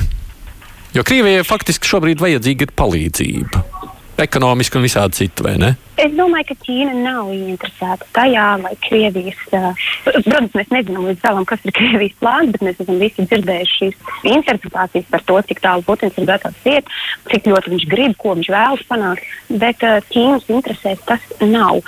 Jo Krievijai faktiski šobrīd vajadzīga ir palīdzība ekonomiski un visādi citu, vai ne? Es domāju, ka Ķīna nav ieinteresēta tajā, lai Krievijas, uh, protams, mēs nezinām līdz galam, kas ir Krievijas plāns, bet mēs esam visi dzirdējuši šīs interpretācijas par to, cik tālu Putins ir gatavs iet, cik ļoti viņš grib, ko viņš vēlas panākt, bet uh, Ķīnas interesēs tas nav.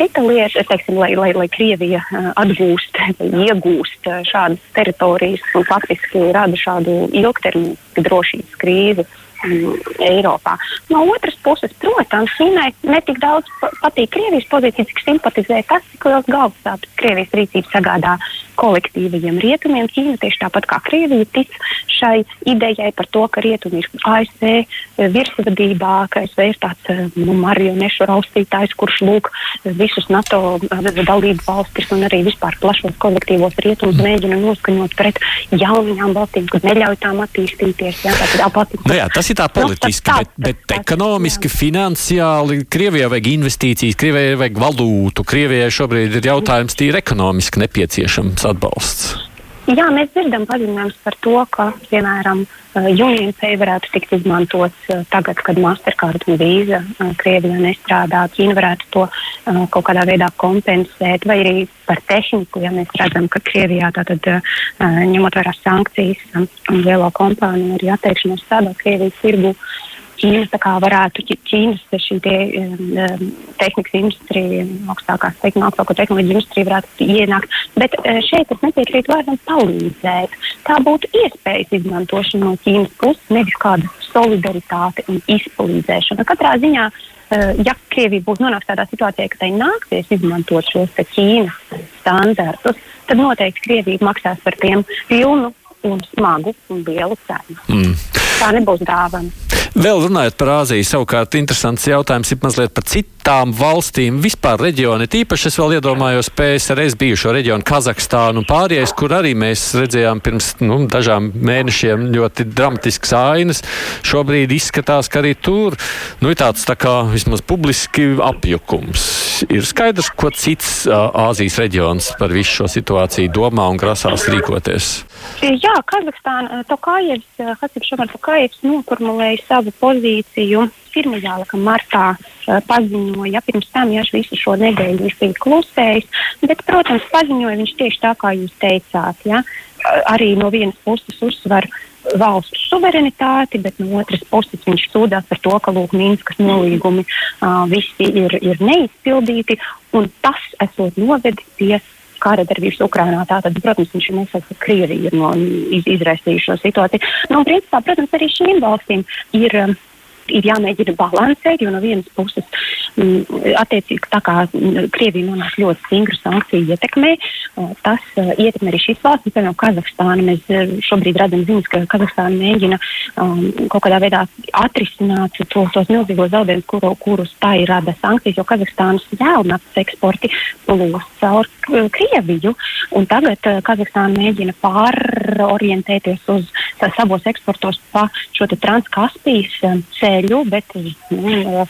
Cita lieta, teiksim, lai, lai, lai Krievija uh, atgūst, iegūst šādas teritorijas un faktiski rada šādu ilgtermiņu drošības krīzi Eiropā. No otras puses, protams, Ķīnai netik daudz patīk Krievijas pozīcija, cik simpatizē tas, cik liels galvasāpes Krievijas rīcība sagādā kolektīvajiem rietumiem. Ķīna tieši tāpat kā Krievija tic šai idejai par to, ka rietumi ir ASV virsvadībā, ka ASV ir tāds nu, marionešu raustītājs, kurš lūk visus NATO dalību valstis un arī vispār plašos kolektīvos rietumus mm. mēģina noskaņot pret jaunajām valstīm, kad neļauj tām attīstīties. Jā, tātad, nu jā, tas ir tā politiski, nu, bet, bet, bet ekonomiski, jā. finansiāli Krievijai vajag investīcijas, Krievijai vajag valūtu, Krievijai šobrīd ir jautājums tīri ekonomiski nepieciešams atbalsts? Jā, mēs dzirdam paziņojumus par to, ka, piemēram, UnionPay varētu tikt izmantots tagad, kad Mastercard un Visa Krievijā nestrādā. Ķīna varētu to kaut kādā veidā kompensēt, vai arī par tehniku, ja mēs redzam, ka Krievijā tātad ņemot vērā sankcijas un lielo kompāniju arī atteikšanos strādāt Krievijas tirgu. Ķīna varētu, Ķīnas šī te, um, tehnikas industrija, augstākās augstāko tehnoloģiju industrija varētu ienākt. Bet uh, šeit es nepiekrītu vārdam palīdzēt. Tā būtu iespējas izmantošana no Ķīnas puses, nevis kāda solidaritāte un izpalīdzēšana. Katrā ziņā, uh, ja Krievija būs nonākusi tādā situācijā, ka tai nāksies izmantot šos Ķīnas standartus, tad noteikti Krievija maksās par tiem pilnu un smagu un lielu cenu. Mm. Tā nebūs dāvana. Vēl runājot par Āziju, savukārt interesants jautājums ir mazliet par citu citām valstīm, vispār reģioni, tīpaši es vēl iedomājos PSRS bijušo reģionu Kazahstānu un pārējais, kur arī mēs redzējām pirms nu, dažām mēnešiem ļoti dramatisks ainas. Šobrīd izskatās, ka arī tur nu, ir tāds tā kā vismaz publiski apjukums. Ir skaidrs, ko cits Āzijas reģions par visu šo situāciju domā un grasās rīkoties. Jā, Kazahstāna, Tokājevs, Hasip Šamar Tokājevs noformulēja savu pozīciju pirmajā laikam martā uh, paziņoja, ja pirms tam jau visu šo nedēļu viņš bija klusējis, bet, protams, paziņoja viņš tieši tā, kā jūs teicāt, ja, arī no vienas puses uzsver valstu suverenitāti, bet no otras puses viņš sūdzās par to, ka lūk, Minskas nolīgumi uh, visi ir, ir neizpildīti, un tas esot novedis pie kara darbības Ukrainā. Tātad, protams, viņš ir nesaka, ka Krievija ir no, iz, izraisījuši šo situāciju. Nu, principā, protams, arī šīm valstīm ir. Um, ir jāmēģina balansēt, jo no vienas puses, m, mm, attiecīgi, tā kā mm, Krievija nonāk ļoti stingru sankciju ietekmē, tas uh, ietekmē arī šīs valsts, piemēram, Kazahstānu. Mēs uh, šobrīd redzam ziņas, ka Kazahstāna mēģina um, kaut kādā veidā atrisināt to, tos milzīgos zaudējumus, kuru, kurus tā ir rada sankcijas, jo Kazahstānas jēlnaftas eksporti plūs caur Krieviju, un tagad uh, Kazahstāna mēģina pārorientēties uz savos eksportos pa šo transkaspijas ceļu ceļu, bet nu,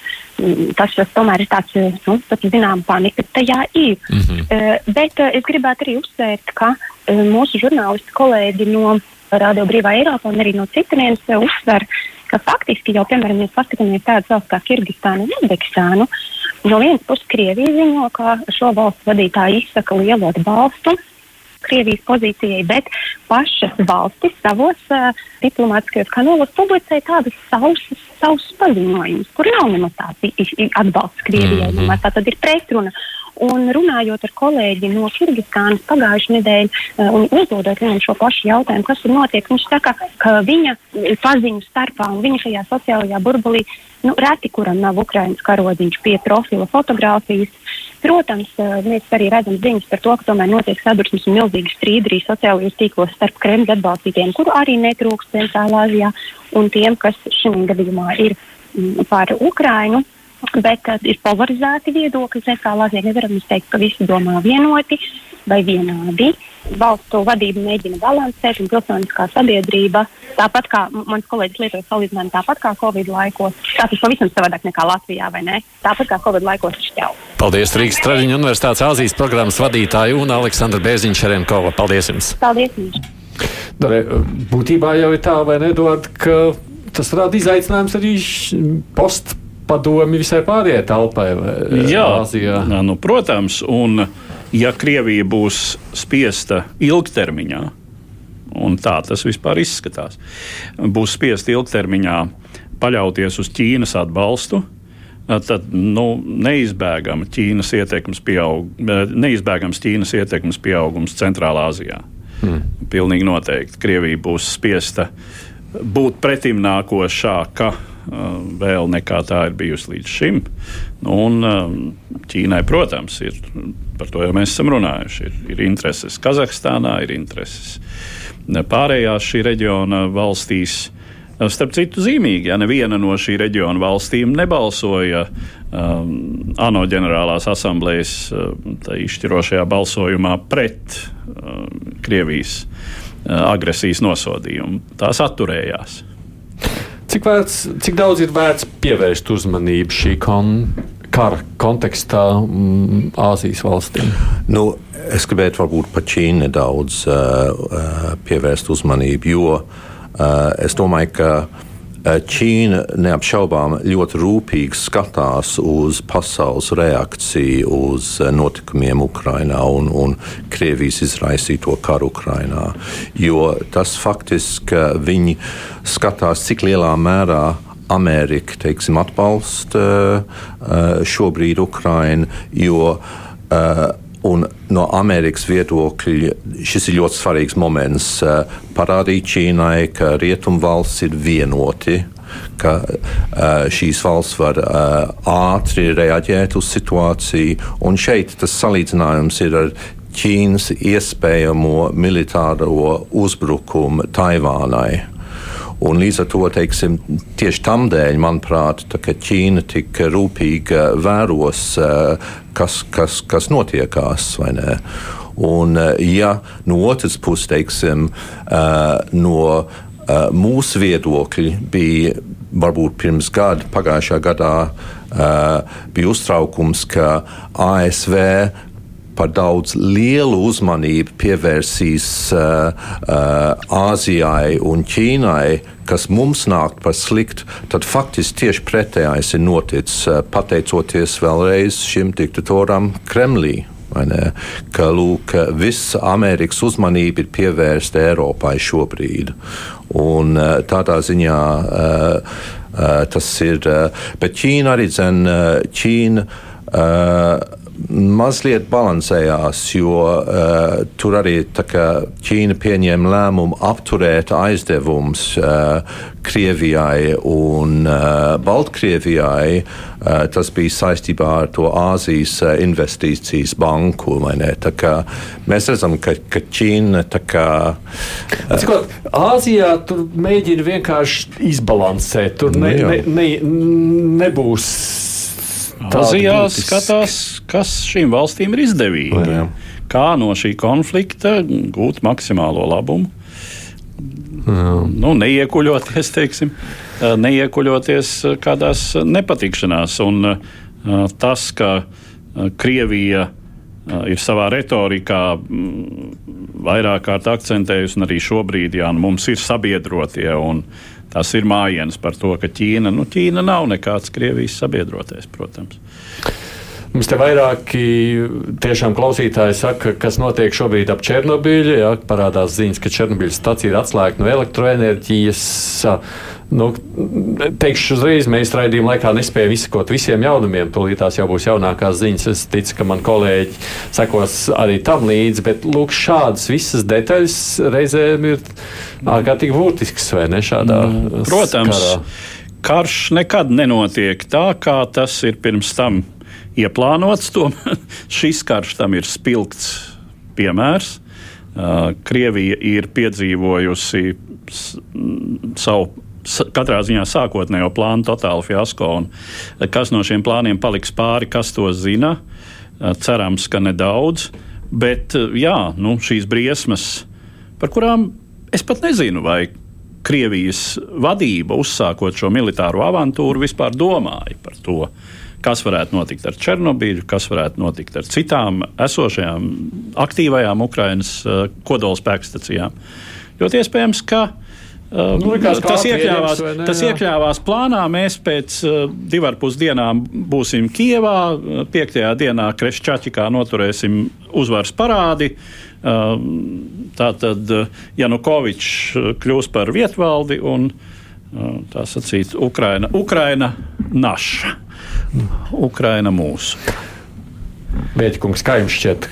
tas, tomēr ir tāds, nu, pat zinām, panika tajā ir. Mm -hmm. Bet es gribētu arī uzsvērt, ka mūsu žurnālisti kolēģi no Radio Brīvā Eiropā un arī no citurienes uzsver, ka faktiski jau, piemēram, mēs paskatāmies tādas valsts kā Kirgistānu un Uzbekistānu, no vienas puses Krievija ziņo, ka šo valstu vadītāji izsaka lielu atbalstu Krievijas pozīcijai, bet pašas valstis savos uh, diplomātiskajos kanālos publicē tādus savus, savus paziņojumus, kur nav nemaz tāds atbalsts Krievijai. Mm -hmm. Tā tad ir pretruna. Un runājot ar kolēģi no Kirgistānas pagājušajā nedēļā uh, un uzdodot viņam šo pašu jautājumu, kas tur notiek, viņš saka, ka viņa paziņu starpā un viņa šajā sociālajā burbulī nu, reti kuram nav Ukraiņas karodziņš pie profila fotografijas. Protams, eh, mēs arī redzam ziņas par to, ka tomēr notiek sadursmes un milzīgi strīdi arī sociālajos tīklos starp Kremļa atbalstītiem, kuru arī netrūks Centrālā Azijā, un tiem, kas šim gadījumā ir mm, par Ukrainu. Bet uh, ir polarizēti viedokļi. Centrālā Azijā nevaram teikt, ka visi domā vienoti vai vienādi. Valstu vadība mēģina balansēt, un pilsoniskā sabiedrība, tāpat kā mans kolēģis lietoja salīdzinājumu, tāpat kā Covid laikos, tas ir pavisam savādāk nekā Latvijā, vai ne? Tāpat kā Covid laikos šķēl. Paldies Rīgas Traģiņu Universitātes Āzijas programmas vadītāju un Aleksandra Bērziņš Šerenkova. Paldies jums! Paldies jums! Dare, būtībā jau ir tā, vai ne, Eduard, ka tas rada izaicinājums arī post padomi visai pārējai telpai Jā, Āzijā. Nu, protams, un ja Krievija būs spiesta ilgtermiņā, un tā tas vispār izskatās, būs spiesta ilgtermiņā paļauties uz Ķīnas atbalstu, tad nu, neizbēgama Ķīnas ietekmes, pieaug, neizbēgams Ķīnas ietekmes pieaugums Centrālā Azijā. Hmm. Pilnīgi noteikti. Krievija būs spiesta būt pretimnākošāka vēl nekā tā ir bijusi līdz šim. Nu, un Ķīnai, protams, ir par to jau mēs esam runājuši. Ir, ir intereses Kazahstānā, ir intereses pārējās šī reģiona valstīs. Starp citu, zīmīgi, ja neviena no šī reģiona valstīm nebalsoja um, ANO ģenerālās asamblejas uh, izšķirošajā balsojumā pret uh, Krievijas uh, agresijas nosodījumu. Tās atturējās. Cik, vērts, cik daudz ir vērts pievērst uzmanību šī kon, kara kontekstā mm, Āzijas valstīm? Nu, es gribētu varbūt par Ķīnu nedaudz uh, pievērst uzmanību, jo uh, es domāju, ka Eh, Ķīna neapšaubām ļoti rūpīgi skatās uz pasaules reakciju uz eh, notikumiem Ukrajinā un, un Krievijas izraisīto karu Ukrajinā. Jo tas faktiski viņi skatās, cik lielā mērā Amerika teiksim, atbalsta eh, šobrīd Ukrajinu, Un no Amerikas viedokļa šis ir ļoti svarīgs moments uh, parādīt Ķīnai, ka rietumvalsts ir vienoti, ka uh, šīs valsts var uh, ātri reaģēt uz situāciju. Un šeit tas salīdzinājums ir ar Ķīnas iespējamo militāro uzbrukumu Taivānai. Un līdz ar to teiksim, tieši tam dēļ, manuprāt, Ķīna tik rūpīgi vēros, kas, kas, kas notiekās. Un, ja no otras puses, teiksim, no mūsu viedokļi bija varbūt pirms gada, pagājušā gadā, bija uztraukums, ka ASV par daudz lielu uzmanību pievērsīs uh, uh, Āzijai un Ķīnai, kas mums nāk par sliktu, tad faktiski tieši pretējais ir noticis uh, pateicoties vēlreiz šim diktatoram Kremlī. Ka lūk, visa Amerikas uzmanība ir pievērsta Eiropai šobrīd. Un, tādā ziņā tas ir. Bet Ķīna arī zina, Ķīna mazliet balansējās, jo uh, tur arī Ķīna pieņēma lēmumu apturēt aizdevumus uh, Krievijai un uh, Baltkrievijai. Uh, tas bija saistībā ar to Āzijas investīcijas banku. Mēs redzam, ka, ka Ķīna kā. Uh, Cikot, Āzijā tur mēģina vienkārši izbalansēt. Tur ne, ne, ne, nebūs Azijā skatās, kas šīm valstīm ir izdevīgi. Jā. Kā no šī konflikta gūt maksimālo labumu. Jā. Nu, neiekuļoties, teiksim, neiekuļoties kādās nepatikšanās. Un tas, ka Krievija ir savā retorikā vairāk kārt akcentējusi, un arī šobrīd jā, nu, mums ir sabiedrotie. Un, Tas ir mājienas par to, ka Ķīna, nu, Ķīna nav nekāds Krievijas sabiedrotais, protams. Mums te vairāki tiešām klausītāji saka, kas notiek šobrīd ap Černobiļu. Ja, parādās ziņas, ka Černobiļas stacija ir atslēgta no elektroenerģijas. Nu, teikšu uzreiz, mēs raidījuma laikā nespējam izsekot visiem jaunumiem. Tūlīt tās jau būs jaunākās ziņas. Es ticu, ka man kolēģi sekos arī tam līdzi. Bet lūk, šādas visas detaļas reizēm ir ārkārtīgi būtisks vai ne šādā? Mm, protams. Karā. Karš nekad nenotiek tā, kā tas ir pirms tam ieplānots. Tomēr šis karš tam ir spilgts piemērs. Krievija ir piedzīvojusi savu katrā ziņā sākotnējo plānu totālu fiasko. Kas no šiem plāniem paliks pāri, kas to zina? Cerams, ka nedaudz. Bet jā, nu, šīs briesmas, par kurām es pat nezinu, vai Krievijas vadība, uzsākot šo militāro avantūru, vispār domāja par to, kas varētu notikt ar Černobiļu, kas varētu notikt ar citām esošajām aktīvajām Ukraiņas uh, kodolspēkstacijām. Ļoti iespējams, ka uh, nu, tas, iekļāvās, tas iekļāvās plānā. Mēs pēc uh, divām pusdienām būsim Kijevā, piektajā dienā Kreščaķikā noturēsim uzvaras parādi. Uh, tātad Janukovičs kļūs par vietvaldi un tā sacīt, Ukraina, Ukraina naša. Ukraina mūsu. Mēģinājums, kā jums šķiet?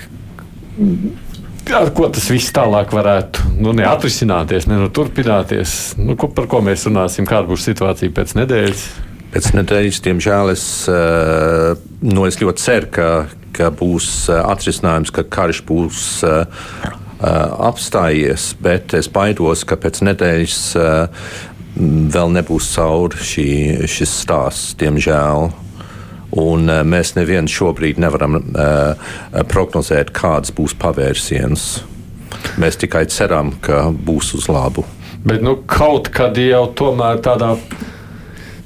Ar ko tas viss tālāk varētu nu, atrisināties, ne nu, turpināties? Nu, ko, par ko mēs runāsim? Kāda būs situācija pēc nedēļas? Pēc nedēļas, diemžēl, es, eh, nu, es ļoti ceru, ka, ka būs eh, atrisinājums, ka karš būs uh, apstājies, bet es baidos, ka pēc nedēļas vēl nebūs cauri šī, šis stāsts, diemžēl. Un, uh, mēs neviens šobrīd nevaram uh, prognozēt, kāds būs pavērsiens. Mēs tikai ceram, ka būs uz labu. Bet nu, kaut kad jau tomēr tādā.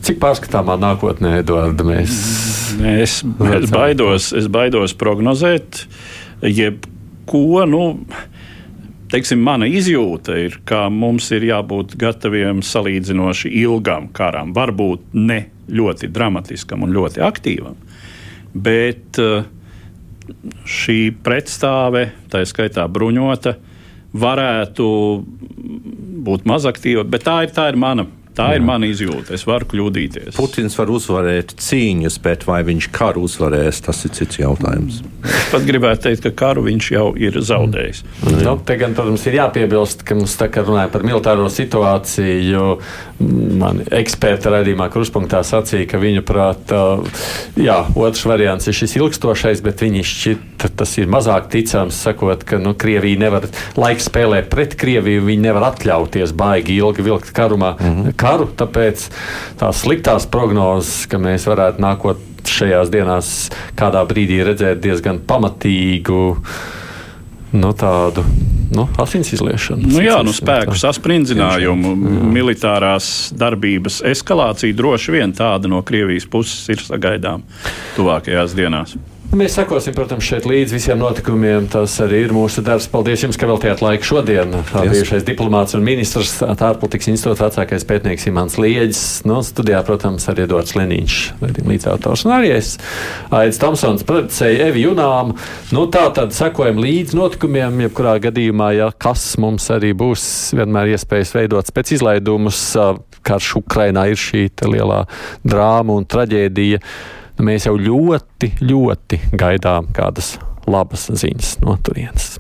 Cik pārskatāmā nākotnē, Edvards, mēs. Es, es, baidos, es baidos prognozēt, jebko. Nu, teiksim, mana izjūta ir, ka mums ir jābūt gataviem salīdzinoši ilgam karam. Varbūt ne ļoti dramatiskam un ļoti aktīvam, bet eh, šī pretstāve, tā skaitā bruņota, varētu būt mazaktīva. Bet tā ir, tā ir mana Tā Jā. ir mana izjūta. Es varu kļūdīties. Putins var uzvarēt cīņas, bet vai viņš karu uzvarēs, tas ir cits jautājums. Es pat gribētu teikt, ka karu viņš jau ir zaudējis. Mm. Nu, te gan, protams, ir jāpiebilst, ka mums tā kā runāja par militāro situāciju, man eksperta raidījumā kruspunktā sacīja, ka viņu prāt, jā, otrs variants ir šis ilgstošais, bet viņi šķiet, tas ir mazāk ticams, sakot, ka nu, Krievija nevar laiks spēlēt pret Krieviju, viņi nevar atļauties baigi ilgi vilkt karumā. Mm -hmm karu. Tāpēc tās sliktās prognozes, ka mēs varētu nākot šajās dienās kādā brīdī redzēt diezgan pamatīgu nu, tādu nu, asins izliešanu. Nu, jā, nu, spēku sasprindzinājumu, militārās darbības eskalācija droši vien tāda no Krievijas puses ir sagaidām tuvākajās dienās. Mēs sekosim, protams, šeit līdz visiem notikumiem. Tas arī ir mūsu darbs. Paldies jums, ka veltījāt laiku šodien. Bijušais diplomāts un ministrs, ārpolitikas institūta vecākais pētnieks Imants Lieģis. No nu, studijā, protams, arī Edvards Leniņš, līdzautors. Un arī es, Aits Tomsons, producēju Evi Junām. Nu, tā tad sekojam līdz notikumiem, jebkurā gadījumā, ja kas mums arī būs vienmēr iespējas veidot pēc izlaidumus. Karš Ukrainā ir šī lielā drāma un traģēdija mēs jau ļoti, ļoti gaidām kādas labas ziņas no turienes.